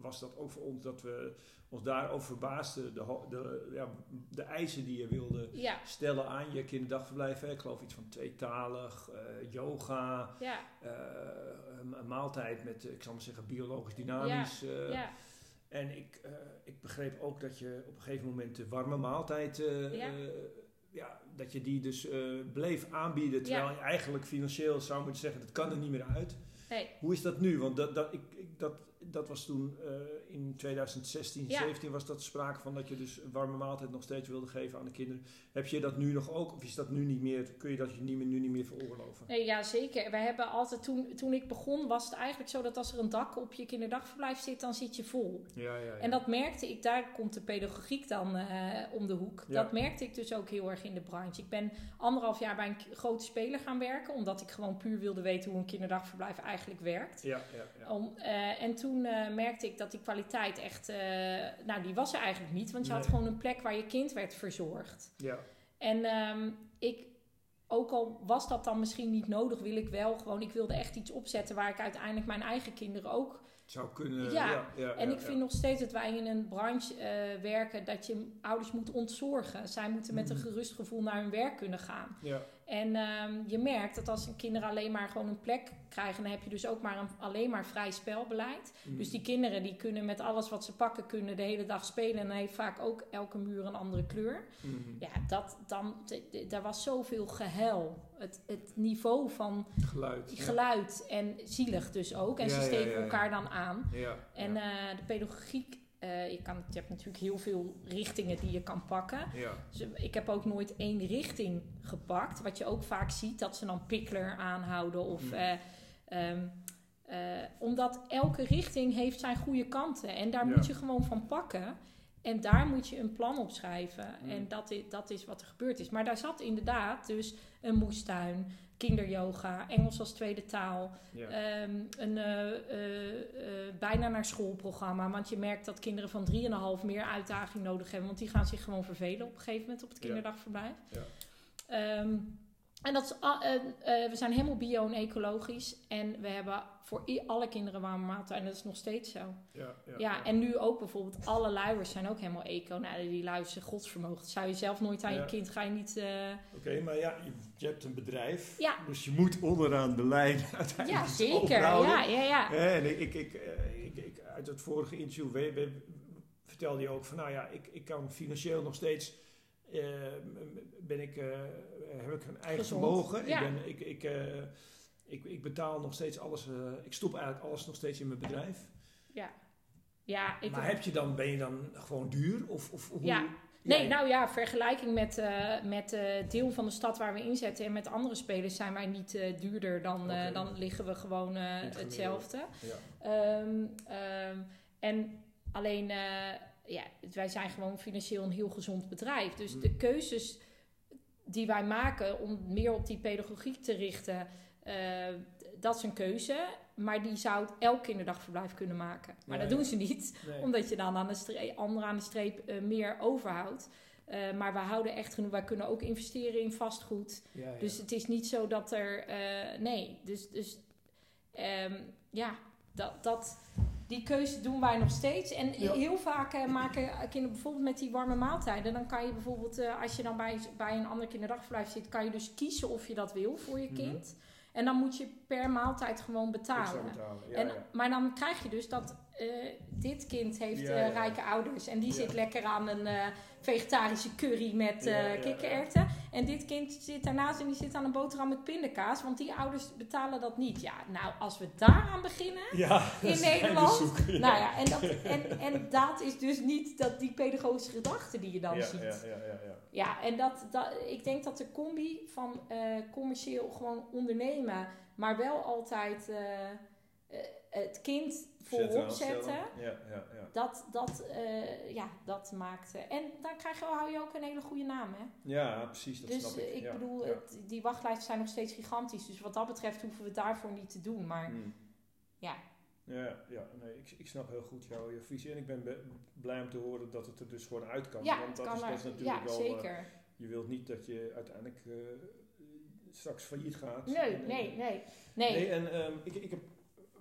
was dat ook voor ons dat we ons daarover verbaasden, de, de, ja, de eisen die je wilde ja, stellen aan je kinderdagverblijf. Hè. Ik geloof iets van tweetalig, eh, yoga, ja, eh, een maaltijd met, eh, ik zal maar zeggen, biologisch dynamisch. En ik, ik begreep ook dat je op een gegeven moment de warme maaltijd, Ja. dat je die dus bleef aanbieden. Terwijl Ja. je eigenlijk financieel zou moeten zeggen, dat kan er niet meer uit. nee, Hoe is dat nu? Want dat, dat, ik, ik, dat, dat was toen eh, in 2016, Ja. 17 was dat sprake van dat je dus een warme maaltijd nog steeds wilde geven aan de kinderen. Heb je dat nu nog ook? Of is dat nu niet meer? Kun je dat je niet meer, nu niet meer veroorloven? nee, ja, zeker. Wij hebben altijd, toen, toen ik begon, was het eigenlijk zo dat als er een dak op je kinderdagverblijf zit, dan zit je vol. Ja, ja, ja. En dat merkte ik, daar komt de pedagogiek dan eh, om de hoek. Dat merkte ik dus ook heel erg in de branche. Ik ben anderhalf jaar bij een grote speler gaan werken, omdat ik gewoon puur wilde weten hoe een kinderdagverblijf eigenlijk werkt. Ja, ja, ja. Om, eh, en toen eh, merkte ik dat die kwaliteit echt, eh, nou die was er eigenlijk niet, want je had gewoon een plek waar je kind werd verzorgd. ja. En ehm, ik, ook al was dat dan misschien niet nodig, wil ik wel gewoon, ik wilde echt iets opzetten waar ik uiteindelijk mijn eigen kinderen ook Zou kunnen. Ja, Ja, ja, en ja, ik vind nog steeds dat wij in een branche eh, werken dat je ouders moet ontzorgen. Zij moeten met een Mhm. gerust gevoel naar hun werk kunnen gaan. Ja, En ehm, je merkt dat als kinderen alleen maar gewoon een plek krijgen, dan heb je dus ook maar een, alleen maar vrij spelbeleid. mm, Dus die kinderen die kunnen met alles wat ze pakken, kunnen de hele dag spelen. En dan heeft vaak ook elke muur een andere kleur. mhm. Ja, dat, dan, daar was zoveel gehuil. Het, het niveau van Geluid. ja. geluid en zielig dus ook. En Ja, ze steken ja, elkaar dan aan. Ja, En eh, de pedagogiek, eh, je, kan, je hebt natuurlijk heel veel richtingen die je kan pakken. ja. Dus ik heb ook nooit één richting gepakt. Wat je ook vaak ziet, dat ze dan Pickler aanhouden. Of, Mm. eh, ehm, eh, omdat elke richting heeft zijn goede kanten. En daar Ja. moet je gewoon van pakken. En daar moet je een plan op schrijven. Mm. En dat is, dat is wat er gebeurd is. Maar daar zat inderdaad dus een moestuin, kinderyoga, Engels als tweede taal. ja. Ehm, een eh, eh, eh, bijna naar schoolprogramma. Want je merkt dat kinderen van 3,5 meer uitdaging nodig hebben. Want die gaan zich gewoon vervelen op een gegeven moment op het kinderdagverblijf. Ja. Ehm, En dat is, eh, we zijn helemaal bio en ecologisch. En we hebben voor alle kinderen warme maaltijden. En dat is nog steeds zo. Ja, Ja, en nu ook bijvoorbeeld alle luiers zijn ook helemaal eco. Nou, die luiers zijn godsvermogen. Dat zou je zelf nooit aan Ja. je kind, ga je niet... eh, Oké, maar ja, je, hebt een bedrijf. Ja. Dus je moet onderaan de lijn uiteindelijk ja, zeker. Ja, ja, ja. En ik, ik, ik, ik, uit het vorige interview we- we- vertelde je ook van, nou ja, ik, ik kan financieel nog steeds, ben ik, eh, heb ik een eigen Gezond, vermogen. ja. Ik, ben, ik, ik, eh, ik, ik betaal nog steeds alles, eh, ik stop eigenlijk alles nog steeds in mijn bedrijf. Ja, ik... maar heb je dan, ben je dan gewoon duur? Of, of hoe? Ja. Nee, Ja, nou ja, vergelijking met, eh met eh, deel van de stad waar we inzetten en met andere spelers zijn wij niet eh, duurder. Dan, eh, dan liggen we gewoon eh, hetzelfde. Ja. Ehm, ehm, en alleen, eh, ja, wij zijn gewoon financieel een heel gezond bedrijf. Dus Mm. de keuzes die wij maken om meer op die pedagogiek te richten, eh, dat is een keuze. Maar die zou elk kinderdagverblijf kunnen maken. Maar dat doen ze niet Nee. omdat je dan aan de streep, anderen aan de streep eh, meer overhoudt. Eh, maar we houden echt genoeg. Wij kunnen ook investeren in vastgoed. Ja, ja. Dus het is niet zo dat er. nee, dus, dus ehm, ja, dat, dat, die keuze doen wij nog steeds. En Ja. heel vaak eh, maken kinderen bijvoorbeeld met die warme maaltijden. Dan kan je bijvoorbeeld, eh, als je dan bij, bij een ander kinderdagverblijf zit, kan je dus kiezen of je dat wil voor je Mhm. kind. En dan moet je per maaltijd gewoon betalen. betalen. Ja, en, ja. Maar dan krijg je dus dat eh, dit kind heeft Ja, rijke ouders. En die zit lekker aan een vegetarische curry met kikkererwten. En dit kind zit daarnaast en die zit aan een boterham met pindakaas. Want die ouders betalen dat niet. Ja, nou, als we daaraan beginnen... Ja, In Nederland? ja. Nou ja, en dat, en, en dat is dus niet dat die pedagogische gedachte die je dan ja, ziet. Ja, ja, ja, ja. Ja, en dat, dat, ik denk dat de combi van eh, commercieel gewoon ondernemen, maar wel altijd eh, eh, het kind voorop zetten. Ja, ja, ja. dat, dat, eh, ja, dat maakt. eh, en dan krijg je, hou je ook een hele goede naam, hè? Ja, precies, dat dus snap ik. ik ja, bedoel, ja. het- die wachtlijsten zijn nog steeds gigantisch. Dus wat dat betreft hoeven we het daarvoor niet te doen. Maar Hmm. ja, Ja, ja nee, ik, ik snap heel goed jouw je visie. En ik ben be- blij om te horen dat het er dus gewoon uit kan. ja, Want dat kan is, dat is natuurlijk ja wel... eh, zeker. je wilt niet dat je uiteindelijk eh, straks failliet gaat. nee, En- nee, nee. Nee, Nee, en ehm, ik, ik heb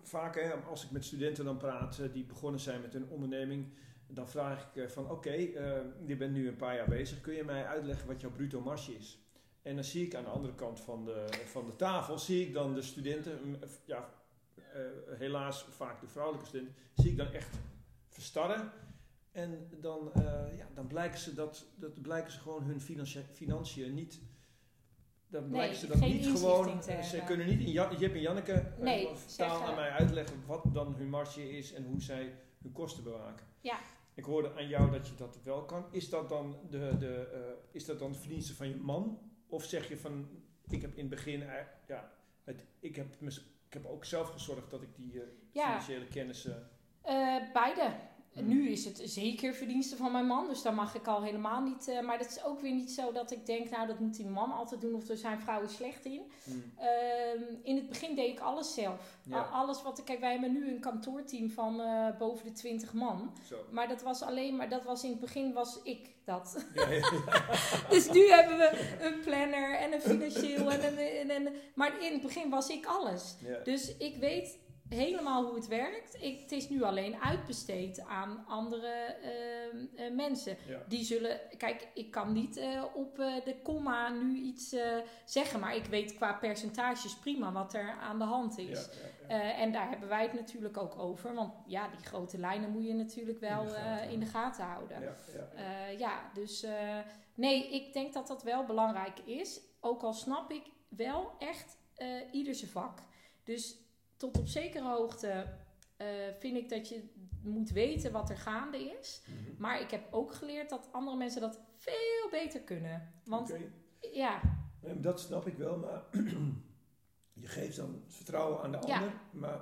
vaak, hè, als ik met studenten dan praat eh, die begonnen zijn met een onderneming, dan vraag ik eh, van oké, eh, je bent nu een paar jaar bezig, kun je mij uitleggen wat jouw bruto marge is? En dan zie ik aan de andere kant van de, van de tafel, zie ik dan de studenten, ja, helaas vaak de vrouwelijke studenten, zie ik dan echt verstarren. En dan, ja, dan blijken ze dat, dat blijken ze gewoon hun financiën, financiën niet. Dan Nee, blijken ze dat niet gewoon. Ze kunnen niet in Jip en Janneke eh, Nee, taal aan mij uitleggen wat dan hun marge is en hoe zij hun kosten bewaken. Ja. Ik hoorde aan jou dat je dat wel kan. Is dat dan de, de, eh, is dat dan verdienste van je man? Of zeg je van, ik heb in het begin, eh, ja, het, ik, heb, ik heb ook zelf gezorgd dat ik die Ja. financiële kennis... beide. Nu is het zeker verdienste van mijn man, dus daar mag ik al helemaal niet. eh, maar dat is ook weer niet zo dat ik denk, nou dat moet die man altijd doen of er zijn vrouwen slecht in. hmm, Ehm, in het begin deed ik alles zelf. Ja. Alles wat ik. Kijk, wij hebben nu een kantoorteam van eh, boven de 20 man. zo. Maar dat was alleen maar, dat was in het begin was ik dat. Ja, ja, dus nu hebben we een planner en een financieel en een, en een- maar in het begin was ik alles. Dus ik weet helemaal hoe het werkt. Ik, het is nu alleen uitbesteed aan andere ehm, eh, mensen. Ja. Die zullen, kijk, ik kan niet eh, op eh, de komma nu iets zeggen, maar ik weet qua percentages prima wat er aan de hand is. ja, ja. En daar hebben wij het natuurlijk ook over, want ja, die grote lijnen moet je natuurlijk wel In de gaten in de gaten houden. Ja, dus nee, ik denk dat dat wel belangrijk is. Ook al snap ik wel echt ieder zijn vak. Dus tot op zekere hoogte eh, vind ik dat je moet weten wat er gaande is. Mhm. Maar ik heb ook geleerd dat andere mensen dat veel beter kunnen. Want ja, Dat snap ik wel, maar je geeft dan vertrouwen aan de Ja. ander. Maar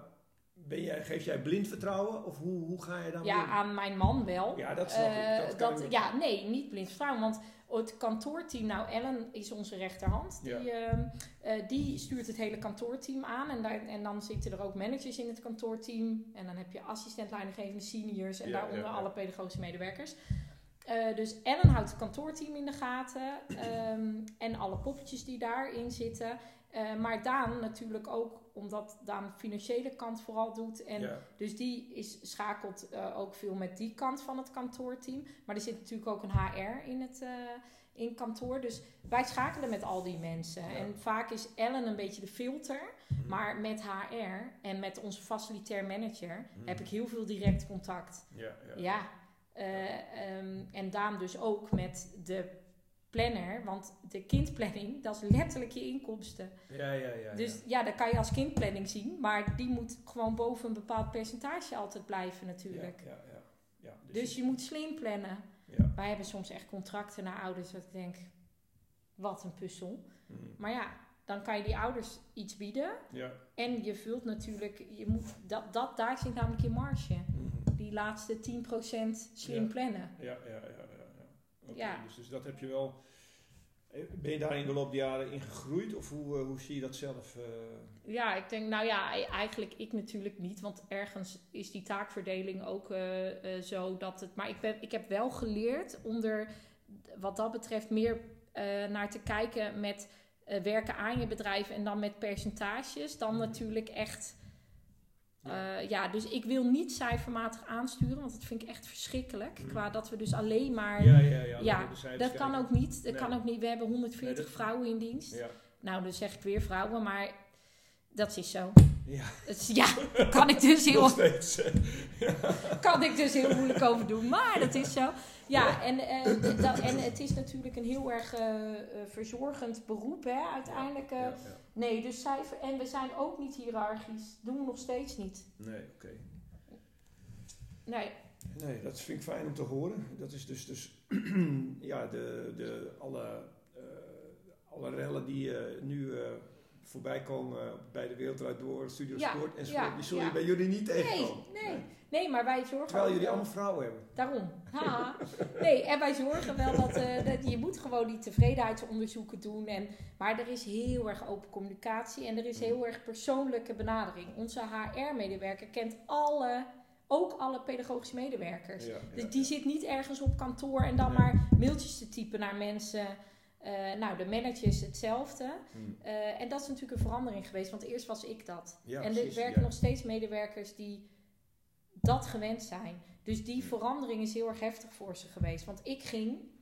ben jij, geef jij blind vertrouwen of hoe, hoe ga je dan ja, aan mijn man wel. Ja, dat snap Eh, ik. Dat ik- ja, nee, niet blind vertrouwen. Want het kantoorteam, nou Ellen is onze rechterhand. Die, Ja. ehm, eh, die stuurt het hele kantoorteam aan. En, daar, en dan zitten er ook managers in het kantoorteam. En dan heb je assistent leidinggevende seniors en Ja, daaronder ja, alle pedagogische medewerkers. Eh, dus Ellen houdt het kantoorteam in de gaten ehm, en alle poppetjes die daarin zitten. Eh, maar Daan natuurlijk ook, omdat Daan de financiële kant vooral doet. En ja. dus die is, schakelt eh, ook veel met die kant van het kantoorteam. Maar er zit natuurlijk ook een HR in het eh, in kantoor. Dus wij schakelen met al die mensen. Ja. En vaak is Ellen een beetje de filter. Mhm. Maar met HR en met onze facilitair manager Mhm. heb ik heel veel direct contact. Ja, ja. Ja, eh, ehm, en Daan dus ook met de planner, want de kindplanning, dat is letterlijk je inkomsten. Ja, ja, ja. dus ja. ja, dat kan je als kindplanning zien, maar die moet gewoon boven een bepaald percentage altijd blijven natuurlijk. Ja, ja, ja. ja Dus je moet slim plannen. Ja. Wij hebben soms echt contracten naar ouders dat ik denk, wat een puzzel. Mhm. Maar ja, dan kan je die ouders iets bieden Ja. en je vult natuurlijk, je moet, dat, dat, daar zit namelijk je marge. Mhm. Die laatste 10% slim plannen. Ja, ja, ja, ja. Dus, dus dat heb je wel. Eh, Ben je daar in de loop der jaren in gegroeid of hoe, eh, hoe zie je dat zelf? eh? Ja, ik denk, nou ja, e- eigenlijk ik natuurlijk niet. Want ergens is die taakverdeling ook zo dat het. Maar ik, ben, ik heb wel geleerd om er wat dat betreft meer naar te kijken met werken aan je bedrijf en dan met percentages. Dan Mhm. natuurlijk echt. Ja. eh, ja, dus ik wil niet cijfermatig aansturen, want dat vind ik echt verschrikkelijk. Mhm. Qua dat we dus alleen maar. ja, ja, ja. ja, Dat kan ook niet. Dat Nee. kan ook niet. We hebben 140 Nee, dat- vrouwen in dienst. Nou, dan zeg ik weer vrouwen, maar dat is zo. Ja. Ja, kan ik dus heel nog steeds. kan ik dus heel moeilijk over doen, maar dat is zo. Ja, en, eh, dat, en het is natuurlijk een heel erg eh, eh, verzorgend beroep, hè, uiteindelijk. Nee, dus cijfer. En we zijn ook niet hiërarchisch. Doen we nog steeds niet. Nee, oké. Nee, Nee, dat vind ik fijn om te horen. Dat is dus, dus ja, de, de, alle, eh, alle rellen die eh, nu voorbij komen bij de Wereldraad Door, Studio Ja, Sport enzovoort, ja, die zullen ja. bij jullie niet tegenkomen. nee. nee, maar wij zorgen Terwijl jullie wel- allemaal vrouwen hebben. Daarom. Haha. Nee, en wij zorgen wel dat, eh, dat je moet gewoon die tevredenheidsonderzoeken doen. En, maar er is heel erg open communicatie en er is heel erg persoonlijke benadering. Onze HR-medewerker kent alle, ook alle pedagogische medewerkers. Ja, Dus die ja. zit niet ergens op kantoor en dan Nee. maar mailtjes te typen naar mensen. Eh, nou, de manager is hetzelfde. Hm. Eh, en dat is natuurlijk een verandering geweest, want eerst was ik dat. Ja, en er werken ja. nog steeds medewerkers die dat gewend zijn. Dus die verandering is heel erg heftig voor ze geweest. Want ik ging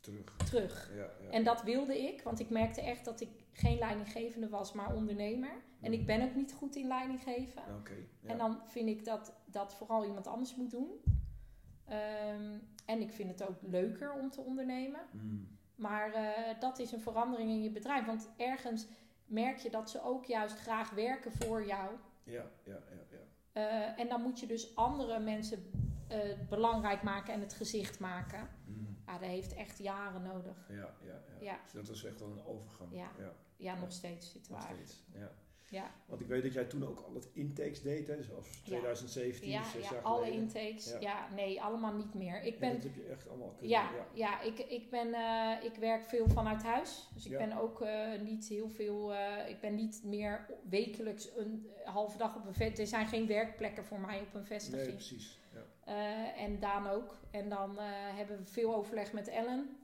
Terug. terug. Ja. En dat wilde ik, want ik merkte echt dat ik geen leidinggevende was, maar ondernemer. En ik ben ook niet goed in leiding geven. Oké. ja. En dan vind ik dat dat vooral iemand anders moet doen. Ehm, en ik vind het ook leuker om te ondernemen. Maar eh, dat is een verandering in je bedrijf. Want ergens merk je dat ze ook juist graag werken voor jou. Ja, ja, ja, ja. Eh, en dan moet je dus andere mensen eh, belangrijk maken en het gezicht maken. Hm. Ja, dat heeft echt jaren nodig. Ja, ja, ja. Ja. Dus dat was echt wel een overgang. Ja. ja Ja, nog steeds we nog steeds. Ja. Ja, Want ik weet dat jij toen ook al het intakes deed, hè? Zoals 2017, ja, zes ja jaar alle geleden. intakes. Ja. Ja. nee, allemaal niet meer. Ik ben dat heb je echt allemaal kunnen Ja, ja. ja. ik, ik, ben, eh, ik werk veel vanuit huis. Dus ik ben ook eh, niet heel veel. eh, ik ben niet meer wekelijks een halve dag op een vestiging. Er zijn geen werkplekken voor mij op een Nee, vestiging. precies. Ja. Eh, en Daan ook. En dan hebben we veel overleg met Ellen.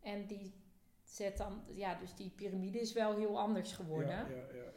En die zet dan. Ja, dus die piramide is wel heel anders geworden. Ja, ja.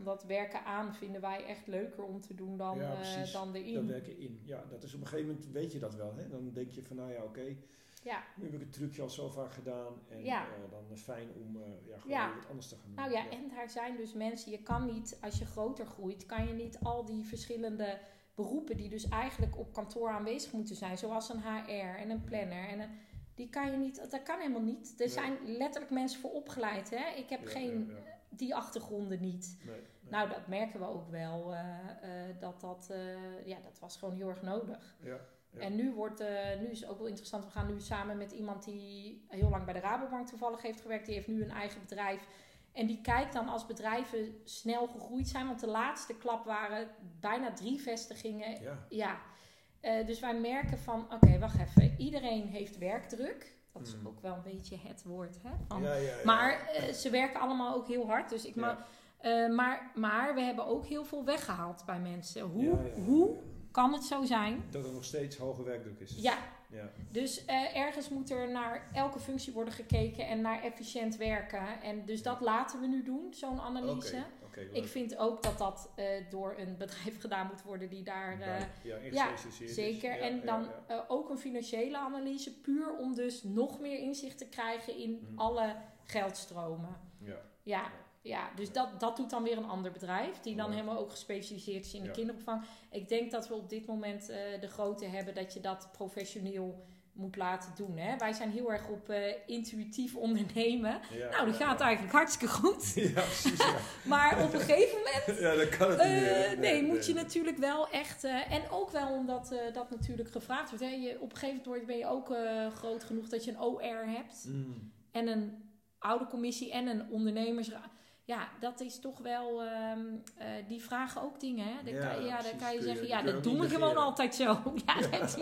Omdat werken aan vinden wij echt leuker om te doen dan, Ja, eh, dan Dat erin. werken in. Ja, dat is op een gegeven moment, weet je dat wel. Hè? Dan denk je van, nou ja, oké, Ja. nu heb ik het trucje al zo vaak gedaan. En Ja. eh, dan is fijn om eh, ja, gewoon Ja. wat anders te gaan doen. Nou ja, en daar zijn dus mensen, je kan niet, als je groter groeit, kan je niet al die verschillende beroepen die dus eigenlijk op kantoor aanwezig moeten zijn, zoals een HR en een planner en een, die kan je niet, dat kan helemaal niet. Er zijn letterlijk mensen voor opgeleid, hè? Ik heb Ja, geen, ja. Die achtergronden niet. Nee, nee. Nou, dat merken we ook wel, eh, eh, dat dat, eh, ja, dat was gewoon heel erg nodig. ja. Ja. En nu, wordt, eh, nu is het ook wel interessant. We gaan nu samen met iemand die heel lang bij de Rabobank toevallig heeft gewerkt. Die heeft nu een eigen bedrijf. En die kijkt dan als bedrijven snel gegroeid zijn. Want de laatste klap waren bijna drie vestigingen. ja. Ja. Dus wij merken van, oké, wacht even. Iedereen heeft werkdruk. Dat is Mm. ook wel een beetje het woord. Hè? Van, Ja, ja, ja. Maar eh, ze werken allemaal ook heel hard. Dus ik ma- eh, maar, maar we hebben ook heel veel weggehaald bij mensen. Hoe, hoe kan het zo zijn Dat er nog steeds hoge werkdruk is. ja, Ja. Dus eh, ergens moet er naar elke functie worden gekeken en naar efficiënt werken. En dus dat laten we nu doen, zo'n analyse. Oké, Ik vind ook dat dat eh, door een bedrijf gedaan moet worden die daar... Bij- ja, ja. Zeker. Ja, en dan ook een financiële analyse, puur om dus nog meer inzicht te krijgen in Mhm. alle geldstromen. Ja. Ja, ja dus dat, dat doet dan weer een ander bedrijf, die dan helemaal ook gespecialiseerd is in de kinderopvang. Ik denk dat we op dit moment eh, de grootte hebben dat je dat professioneel moet laten doen. Hè? Wij zijn heel erg op eh, intuïtief ondernemen. Ja, Nou, dat ja, gaat ja. eigenlijk hartstikke goed. Ja, precies. Maar op een gegeven moment ja, dat kan het niet eh, meer. nee, moet je natuurlijk wel echt. en ook wel omdat dat natuurlijk gevraagd wordt. Hè. Je, op een gegeven moment ben je ook groot genoeg dat je een OR hebt. Mm. En een oude commissie en een ondernemersraad. Ja, dat is toch wel. ehm, eh, die vragen ook dingen. Hè? Dan, Ja, kan, ja, dan kan je zeggen: ja, dat doen we gewoon negeren. altijd zo. ja, dat,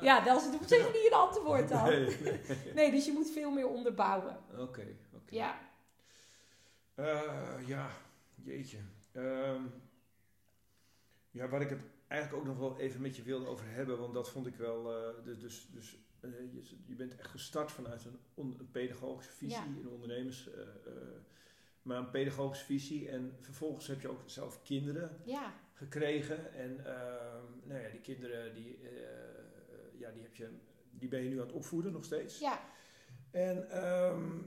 ja, dat is op zich niet een antwoord dan. Nee, nee. Nee, dus je moet veel meer onderbouwen. Oké, oké. Ja, Eh, ja, jeetje. Ehm, ja, waar ik het eigenlijk ook nog wel even met je wilde over hebben, want dat vond ik wel. eh, dus dus, dus je, je bent echt gestart vanuit een, on- een pedagogische visie, Ja. een ondernemers. Eh, eh, maar een pedagogische visie. En vervolgens heb je ook zelf kinderen ja, gekregen. En ehm, nou ja, die kinderen, die, eh, ja, die, heb je, die ben je nu aan het opvoeden nog steeds. ja, En ehm,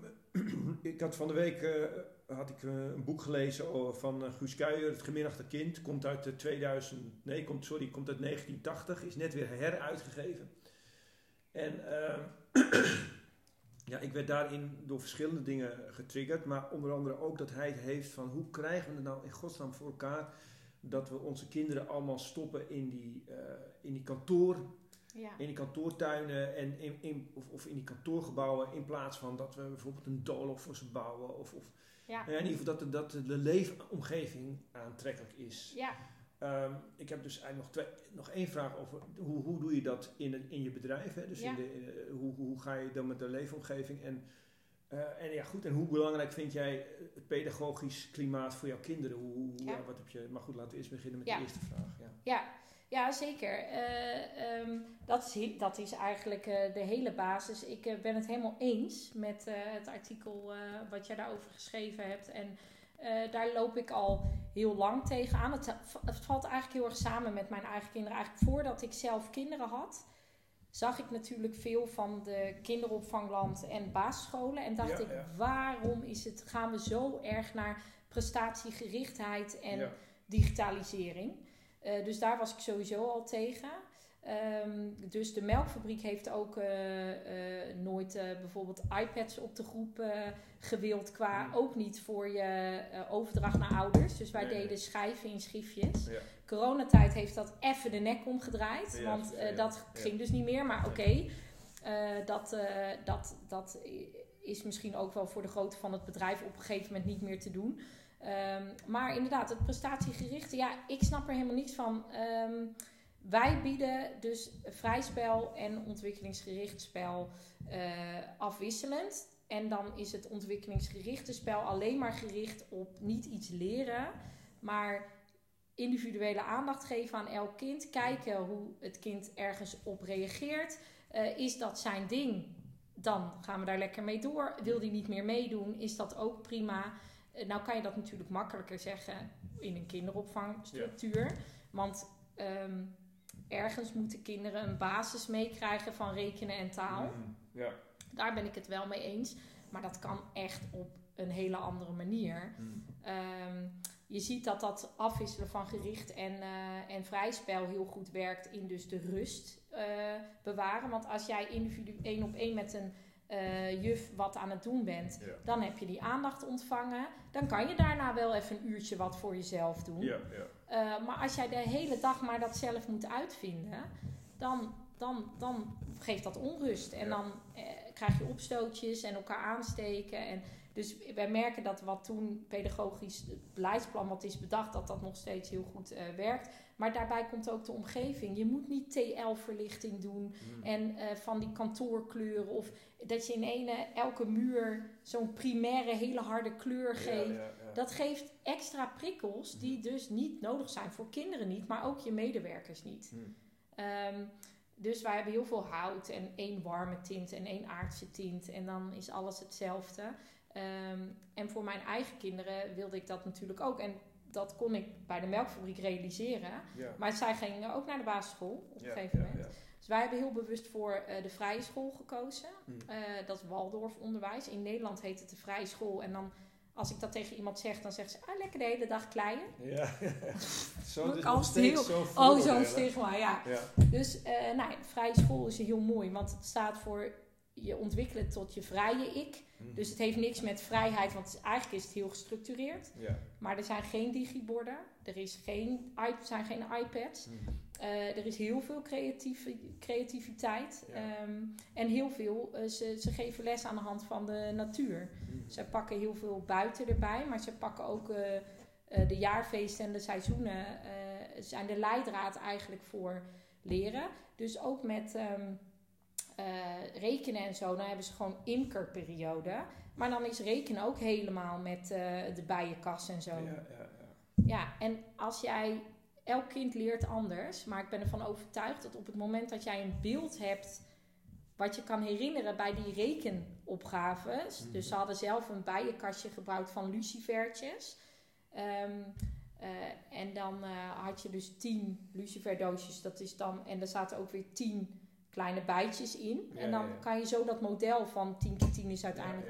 ik had van de week eh, had ik, eh, een boek gelezen over- van eh, Guus Kuijer, Het geminachte kind. Komt uit de 2000, nee, komt, sorry, komt uit 1980. Is net weer heruitgegeven. En ehm, ja, ik werd daarin door verschillende dingen getriggerd. Maar onder andere ook dat hij het heeft van hoe krijgen we het nou in godsnaam voor elkaar... dat we onze kinderen allemaal stoppen in die, eh, in die kantoor ja. in die kantoortuinen en in, in, of, of in die kantoorgebouwen in plaats van dat we bijvoorbeeld een doolhof voor ze bouwen of, of Ja, ja, in ieder geval dat de, dat de leefomgeving aantrekkelijk is. ja. Ehm, ik heb dus eigenlijk nog, twee, nog één vraag over hoe, hoe doe je dat in, in je bedrijf? Hè? Dus Ja. in de, in hoe, hoe ga je dan met de leefomgeving? En, eh, en ja, goed, en hoe belangrijk vind jij het pedagogisch klimaat voor jouw kinderen? Hoe, Ja. ja, wat heb je, maar goed, laten we eerst beginnen met de eerste vraag. Ja. Ja, ja zeker. Eh, ehm, dat, is, dat is eigenlijk eh, de hele basis. Ik eh, ben het helemaal eens met eh, het artikel eh, wat jij daarover geschreven hebt. En eh, daar loop ik al heel lang tegenaan. Het, het valt eigenlijk heel erg samen met mijn eigen kinderen. Eigenlijk voordat ik zelf kinderen had, zag ik natuurlijk veel van de kinderopvangland en basisscholen. En dacht Ja, ik, ja. waarom is het, gaan we zo erg naar prestatiegerichtheid en Ja. digitalisering. Eh, dus daar was ik sowieso al tegen. Ehm, dus de melkfabriek heeft ook eh, eh, nooit eh, bijvoorbeeld iPads op de groep gewild, qua Hmm. ook niet voor je overdracht naar ouders. Dus wij Nee, nee. deden schijven in schriftjes. Ja. Coronatijd heeft dat even de nek omgedraaid, Ja, want dat ging dus niet meer. Maar oké, dat, dat, dat is misschien ook wel voor de grootte van het bedrijf op een gegeven moment niet meer te doen. Ehm, maar inderdaad, het prestatiegerichte, ja, ik snap er helemaal niets van. Ehm, wij bieden dus vrij spel en ontwikkelingsgericht spel eh, afwisselend. En dan is het ontwikkelingsgerichte spel alleen maar gericht op niet iets leren, maar individuele aandacht geven aan elk kind. Kijken hoe het kind ergens op reageert. Eh, is dat zijn ding? Dan gaan we daar lekker mee door. Wil die niet meer meedoen? Is dat ook prima? Eh, nou kan je dat natuurlijk makkelijker zeggen in een kinderopvangstructuur. Want ehm, ergens moeten kinderen een basis meekrijgen van rekenen en taal. Mm, ja. Daar ben ik het wel mee eens. Maar dat kan echt op een hele andere manier. Mm. Ehm, je ziet dat dat afwisselen van gericht en, eh en vrij spel heel goed werkt in dus de rust eh, bewaren. Want als jij individu één op één met een eh, juf wat aan het doen bent, Ja. dan heb je die aandacht ontvangen. Dan kan je daarna wel even een uurtje wat voor jezelf doen. Ja, ja. Eh, maar als jij de hele dag maar dat zelf moet uitvinden, dan, dan, dan geeft dat onrust. En Ja. dan eh, krijg je opstootjes en elkaar aansteken. En dus wij merken dat wat toen pedagogisch het beleidsplan wat is bedacht, dat dat nog steeds heel goed eh, werkt. Maar daarbij komt ook de omgeving. Je moet niet TL-verlichting doen Mm. en eh, van die kantoorkleuren. Of dat je in ene, elke muur zo'n primaire hele harde kleur geeft. Ja, ja, ja. Dat geeft extra prikkels die dus niet nodig zijn voor kinderen niet, maar ook je medewerkers niet. Hmm. Ehm, dus wij hebben heel veel hout en één warme tint en één aardse tint. En dan is alles hetzelfde. Ehm, en voor mijn eigen kinderen wilde ik dat natuurlijk ook. En dat kon ik bij de melkfabriek realiseren. Maar zij gingen ook naar de basisschool op een gegeven moment. Dus wij hebben heel bewust voor eh, de vrije school gekozen. Mm. Eh, dat is Waldorf onderwijs. In Nederland heet het de vrije school. En dan, als ik dat tegen iemand zeg, dan zegt ze, ah, lekker de hele dag kleien. Ja. zo, nog steeds heel- Oh, zo'n stigma, ja. Ja. Dus eh, nou, vrije school is heel mooi, want het staat voor je ontwikkelen tot je vrije ik. Mm. Dus het heeft niks met vrijheid, want eigenlijk is het heel gestructureerd. Ja. Maar er zijn geen digiborden, er is geen, er zijn geen iPads. Mm. Eh, er is heel veel creatieve, creativiteit Ja. Ehm, en heel veel, eh, ze, ze geven les aan de hand van de natuur. Mm. Ze pakken heel veel buiten erbij, maar ze pakken ook eh, de jaarfeesten en de seizoenen, zijn de leidraad eigenlijk voor leren. Dus ook met ehm, eh, rekenen en zo, dan hebben ze gewoon imkerperiode. Maar dan is rekenen ook helemaal met de bijenkas en zo. Ja, ja, ja. Ja, en als jij, elk kind leert anders, maar ik ben ervan overtuigd dat op het moment dat jij een beeld hebt wat je kan herinneren bij die rekenopgaves, Mhm. dus ze hadden zelf een bijenkastje gebruikt van lucifertjes. Ehm, eh, en dan eh, had je dus tien luciferdoosjes, dat is dan, en er zaten ook weer tien kleine bijtjes in. Ja, en dan ja, ja. kan je zo dat model van 10 keer 10 is uiteindelijk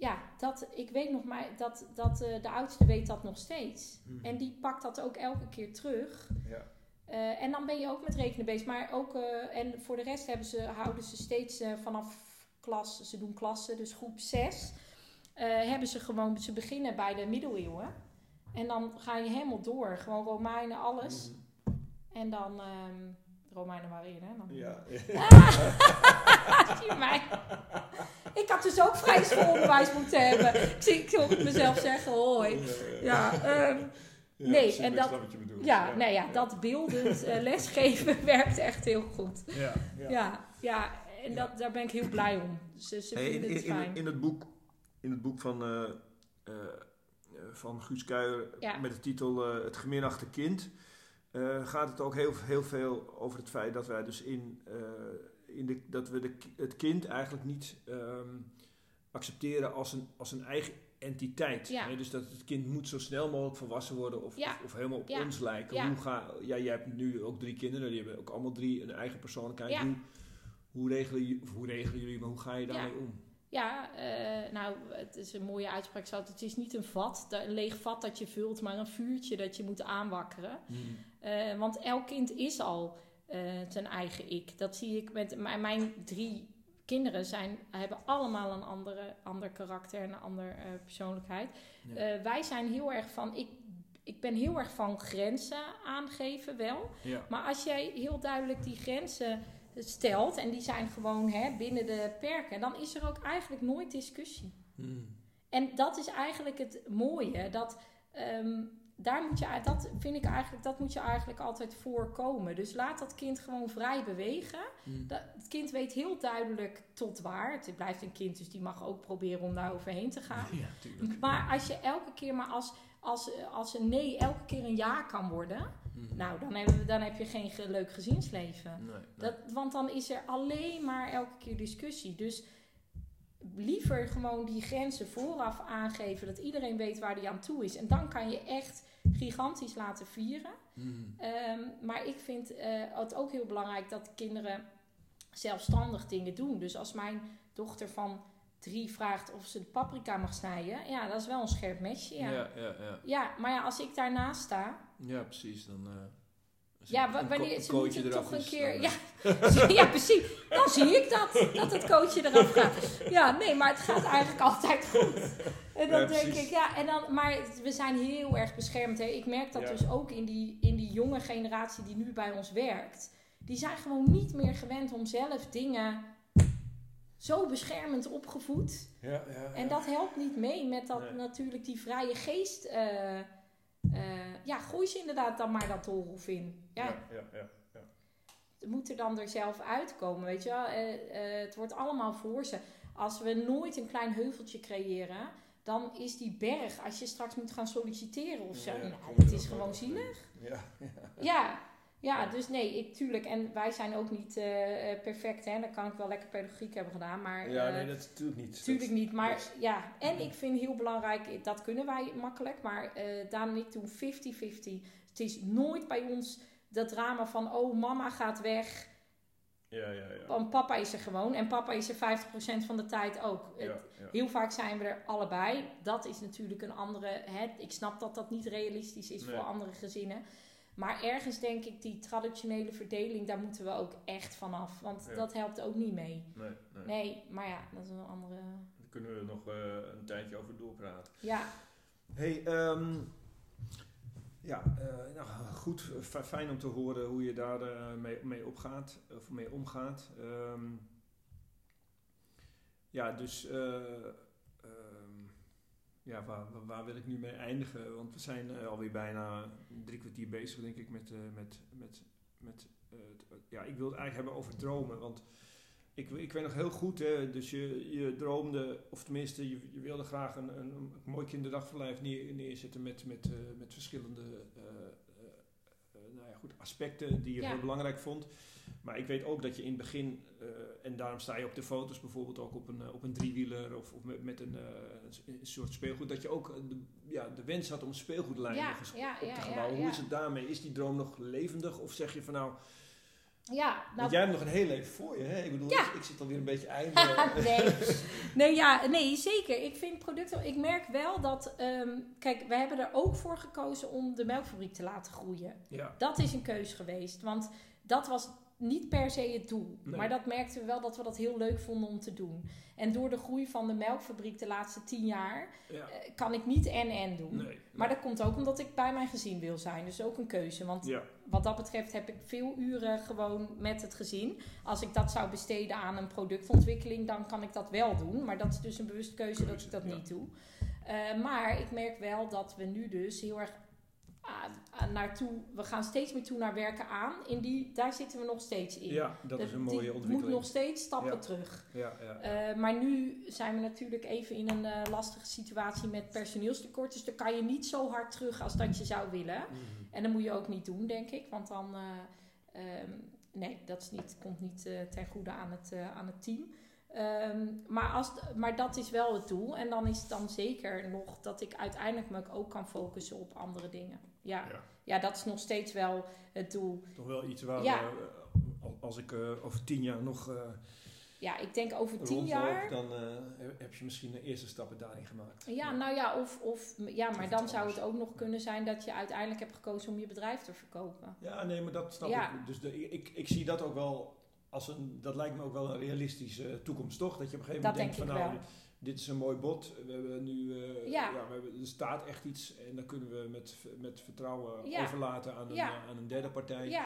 Ja, dat, ik weet nog maar dat, dat eh, de oudste weet dat nog steeds. Mhm. En die pakt dat ook elke keer terug. Ja. Eh, en dan ben je ook met rekenen bezig. Maar ook, eh, en voor de rest hebben ze, houden ze steeds vanaf klas, ze doen klassen, dus groep 6, hebben ze gewoon, ze beginnen bij de middeleeuwen. En dan ga je helemaal door, gewoon Romeinen, alles. Mhm. En dan, ehm Romeinen waren in, hè? Dan, Ja. Zie je mij? Ik had dus ook vrij schoolonderwijs moeten hebben. Ik zie ik hoor het mezelf zeggen, hoi. Ja, ehm, Ja, nee, en dat- snap wat je bedoelt. ja, nee, ja, dat beeldend eh, lesgeven werkt echt heel goed. Ja, ja. Ja, ja, en dat, daar ben ik heel blij om. Ze, ze Hey, in, vinden in, het in, fijn. in het boek, in het boek van, eh, eh, van Guus Kuijer Ja. met de titel eh, Het geminachte kind, eh, gaat het ook heel, heel veel over het feit dat wij dus in, eh, in de, dat we de, het kind eigenlijk niet ehm, accepteren als een, als een eigen entiteit. Ja. Hè? Dus dat het kind moet zo snel mogelijk volwassen worden of, Ja. of, of helemaal op Ja. ons lijken. Hoe ga, ja, jij hebt nu ook drie kinderen, die hebben ook allemaal drie een eigen persoonlijkheid. Hoe, hoe, regelen, hoe regelen jullie, maar hoe ga je daarmee om? Ja, eh, nou, het is een mooie uitspraak. Het is niet een vat, een leeg vat dat je vult, maar een vuurtje dat je moet aanwakkeren. Eh, want elk kind is al eh, zijn eigen ik. Dat zie ik met mijn, drie kinderen zijn, hebben allemaal een andere, ander karakter en een andere eh, persoonlijkheid. Ja. Eh, wij zijn heel erg van, ik, ik ben heel erg van grenzen aangeven wel. Ja. Maar als jij heel duidelijk die grenzen stelt en die zijn gewoon hè, binnen de perken, dan is er ook eigenlijk nooit discussie. En dat is eigenlijk het mooie. Dat, ehm, daar moet je, dat vind ik eigenlijk, dat moet je eigenlijk altijd voorkomen. Dus laat dat kind gewoon vrij bewegen. Dat, het kind weet heel duidelijk tot waar. Het blijft een kind, dus die mag ook proberen om daar overheen te gaan. Ja, tuurlijk. Maar als je elke keer, maar als, als, als een nee elke keer een ja kan worden, nou, dan, hebben we, dan heb je geen ge- leuk gezinsleven. Nee, nee. Dat, want dan is er alleen maar elke keer discussie. Dus liever gewoon die grenzen vooraf aangeven, dat iedereen weet waar die aan toe is. En dan kan je echt gigantisch laten vieren. Mm. Ehm, maar ik vind eh, het ook heel belangrijk dat kinderen zelfstandig dingen doen. Dus als mijn dochter van drie vraagt of ze de paprika mag snijden, ja, dat is wel een scherp mesje. Ja, ja. Ja, ja, ja. maar ja, als ik daarnaast sta, ja precies. Dan, eh, als ja, wanneer ze moeten toch een keer, dan, ja, eh, ja, precies. Dan zie ik dat, dat het coachje eraf gaat. Ja, nee, maar het gaat eigenlijk altijd goed. En dan Ja, denk precies. ik, ja, en dan, maar we zijn heel erg beschermd. Hè. Ik merk dat Ja. dus ook in die, in die jonge generatie die nu bij ons werkt. Die zijn gewoon niet meer gewend om zelf dingen zo beschermend opgevoed. Ja. En dat helpt niet mee met dat Nee. natuurlijk die vrije geest. eh, eh, ja, gooi ze inderdaad dan maar dat doolhof in. Ja, ja, ja, moet er dan er zelf uitkomen, weet je wel. Eh, het wordt allemaal voor ze. Als we nooit een klein heuveltje creëren, dan is die berg, als je straks moet gaan solliciteren of zo, Ja, nou, het is gewoon nooit zielig. Ja, ja. Ja, Ja, dus nee, ik, tuurlijk. En wij zijn ook niet eh, eh, perfect, hè. Dan kan ik wel lekker pedagogiek hebben gedaan, maar... Ja, eh, nee, dat is natuurlijk niet. Tuurlijk Dat- niet, maar dat- ja. En ik vind heel belangrijk, dat kunnen wij makkelijk, maar eh Daan en ik doen 50-50. Het is nooit bij ons dat drama van, oh mama gaat weg, Ja, ja, ja. want papa is er gewoon. En papa is er 50% van de tijd ook. ja, Het- ja. Heel vaak zijn we er allebei. Dat is natuurlijk een andere. Hè, ik snap dat dat niet realistisch is Nee. voor andere gezinnen. Maar ergens denk ik, die traditionele verdeling, daar moeten we ook echt vanaf. Want Ja. dat helpt ook niet mee. Nee, nee. Nee, maar ja, dat is een andere. Daar kunnen we nog eh, een tijdje over doorpraten. Ja, Hey, ehm, ja, eh, nou, goed. F- fijn om te horen hoe je daar eh, mee, mee opgaat, of mee omgaat. Ehm, ja, dus eh, ehm, ja, waar, waar- wil ik nu mee eindigen? Want we zijn eh, alweer bijna drie kwartier bezig, denk ik, met, eh, met, met, met eh, ja, ik wil het eigenlijk hebben over dromen, want ik, ik weet nog heel goed, hè, dus je, je droomde, of tenminste, je, je wilde graag een, een, een mooi kinderdagverblijf neer, neerzetten met, met, eh, met verschillende eh, eh, nou ja, goed, aspecten die je Ja. heel belangrijk vond. Maar ik weet ook dat je in het begin, en daarom sta je op de foto's bijvoorbeeld ook op een, op een driewieler of, of met, met een, een soort speelgoed, dat je ook de, ja, de wens had om speelgoedlijnen Ja, op ja, te gaan ja, bouwen. Hoe is het daarmee? Is die droom nog levendig? Of zeg je van nou, ja nou, want jij hebt nog een heel leven voor je, hè? Ik bedoel, Ja. ik, ik zit alweer een beetje einde. nee. Nee, ja, nee, zeker. Ik vind producten. Ik merk wel dat. ehm, kijk, we hebben er ook voor gekozen om de melkfabriek te laten groeien. ja. Dat is een keus geweest. Want dat was niet per se het doel. Nee. Maar dat merkten we wel dat we dat heel leuk vonden om te doen. En door de groei van de melkfabriek de laatste tien jaar. ja. eh, kan ik niet en-en doen. Nee. Maar dat komt ook omdat ik bij mijn gezin wil zijn. Dus ook een keuze. Want Ja, wat dat betreft heb ik veel uren gewoon met het gezin. Als ik dat zou besteden aan een productontwikkeling, dan kan ik dat wel doen. Maar dat is dus een bewuste keuze, dat ik dat ja. niet doe. Eh, maar ik merk wel dat we nu dus heel erg naartoe... We gaan steeds meer toe naar werken aan. In die, daar zitten we nog steeds in. ja, dat is een die mooie moet ontwikkeling. nog steeds stappen Ja. terug. Ja, ja. Eh, maar nu zijn we natuurlijk even in een eh, lastige situatie met personeelstekort. Dus dan kan je niet zo hard terug als dat je zou willen. Mhm. En dat moet je ook niet doen, denk ik. Want dan, eh, ehm, nee, dat is niet, komt niet ten goede aan het, aan het team. Ehm, maar, als, maar dat is wel het doel. En dan is het dan zeker nog dat ik uiteindelijk me ook kan focussen op andere dingen. Ja, ja. Ja. dat is nog steeds wel het doel. Toch wel iets waar Ja. we, eh, als ik eh, over tien jaar nog eh Ja, ik denk over tien rondloop, jaar. dan eh, heb je misschien de eerste stappen daarin gemaakt. Ja, nou ja, of, of ja, maar Of dan zou het ook nog kunnen zijn dat je uiteindelijk hebt gekozen om je bedrijf te verkopen. Ja, nee, maar dat snap Ja. ik. Dus de, ik, ik zie dat ook wel als een, dat lijkt me ook wel een realistische toekomst, toch? Dat je op een gegeven Dat moment denkt denk van ik nou, dit is een mooi bod. We hebben nu, eh, Ja. we hebben, er staat echt iets en dan kunnen we met, met vertrouwen Ja. overlaten aan een, Ja. eh, aan een derde partij.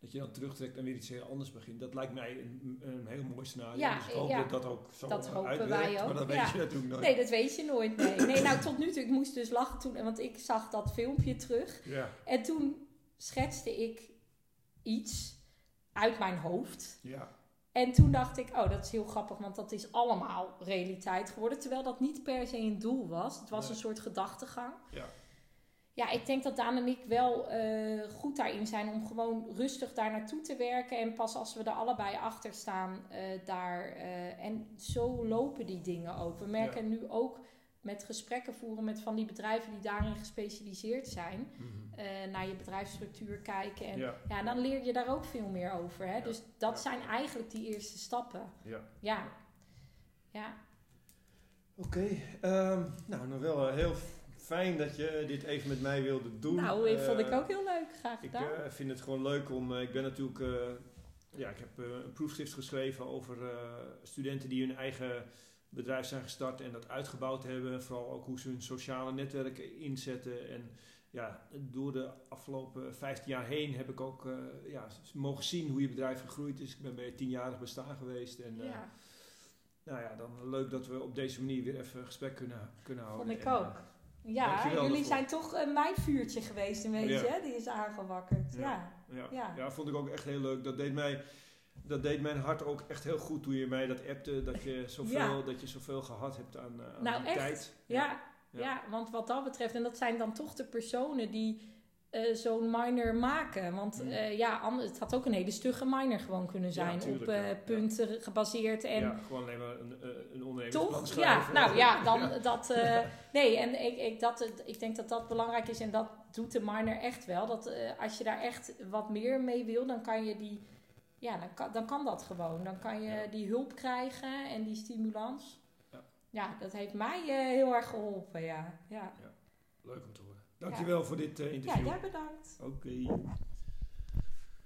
Dat je dan terugtrekt en weer iets heel anders begint. Dat lijkt mij een, een heel mooi scenario. Ja, dus ik hoop dat dat ook zo Dat hopen wij ook, Maar dat weet je natuurlijk nooit. nee, dat weet je nooit. Nee, nee nou tot nu toe, ik moest dus lachen toen, want ik zag dat filmpje terug. Ja, En toen schetste ik iets uit mijn hoofd. ja, En toen dacht ik, oh, dat is heel grappig, want dat is allemaal realiteit geworden. Terwijl dat niet per se een doel was. Het was Nee. een soort gedachtegang. ja. Ja, ik denk dat Daan en ik wel eh, goed daarin zijn om gewoon rustig daar naartoe te werken. En pas als we er allebei achter staan, eh, daar. eh, en zo lopen die dingen ook. We merken nu ook met gesprekken voeren met van die bedrijven die daarin gespecialiseerd zijn. Eh, naar je bedrijfsstructuur kijken. En ja. ja, dan leer je daar ook veel meer over. Hè? Ja, Dus dat ja. zijn eigenlijk die eerste stappen. ja. Ja. Ja. Oké, ehm, nou, nog wel eh, heel fijn dat je dit even met mij wilde doen. Nou, dat vond ik Eh, ook heel leuk. Graag Ik gedaan. eh, vind het gewoon leuk om. eh, ik ben natuurlijk. eh, ja, ik heb eh, een proefschrift geschreven over eh, studenten die hun eigen bedrijf zijn gestart en dat uitgebouwd hebben. Vooral ook hoe ze hun sociale netwerken inzetten. En ja, door de afgelopen 15 jaar heen heb ik ook eh, ja, mogen zien hoe je bedrijf gegroeid is. Ik ben bij tienjarig bestaan geweest. En, eh, ja, nou ja, dan leuk dat we op deze manier weer even gesprek kunnen, kunnen houden. vond ik En, ook. eh, Ja, jullie zijn toch een mijn vuurtje geweest een beetje, Ja. Die is aangewakkerd. Ja. Ja. Ja, Ja. ja. vond ik ook echt heel leuk. Dat deed, mij, dat deed mijn hart ook echt heel goed toen je mij dat appte. Dat je zoveel, Ja. dat je zoveel gehad hebt aan, eh, aan Nou, die echt. tijd. Ja. Ja. Ja. want wat dat betreft, en dat zijn dan toch de personen die eh, zo'n minor maken. Want Mm. eh, ja, het had ook een hele stugge minor gewoon kunnen zijn. tuurlijk, op punten gebaseerd. En ja, gewoon alleen maar een, een ondernemersplan toch? schrijven. Ja, nou ja, dan dat... nee, en ik, ik, dat, ik denk dat dat belangrijk is. En dat doet de minor echt wel. Dat als je daar echt wat meer mee wil, dan kan je die... Ja, dan kan, dan kan dat gewoon. Dan kan je Ja. die hulp krijgen en die stimulans. Ja. Ja, dat heeft mij eh, heel erg geholpen, ja. Ja, Leuk om te horen. Dankjewel voor dit eh, ja interview. jij bedankt. Oké.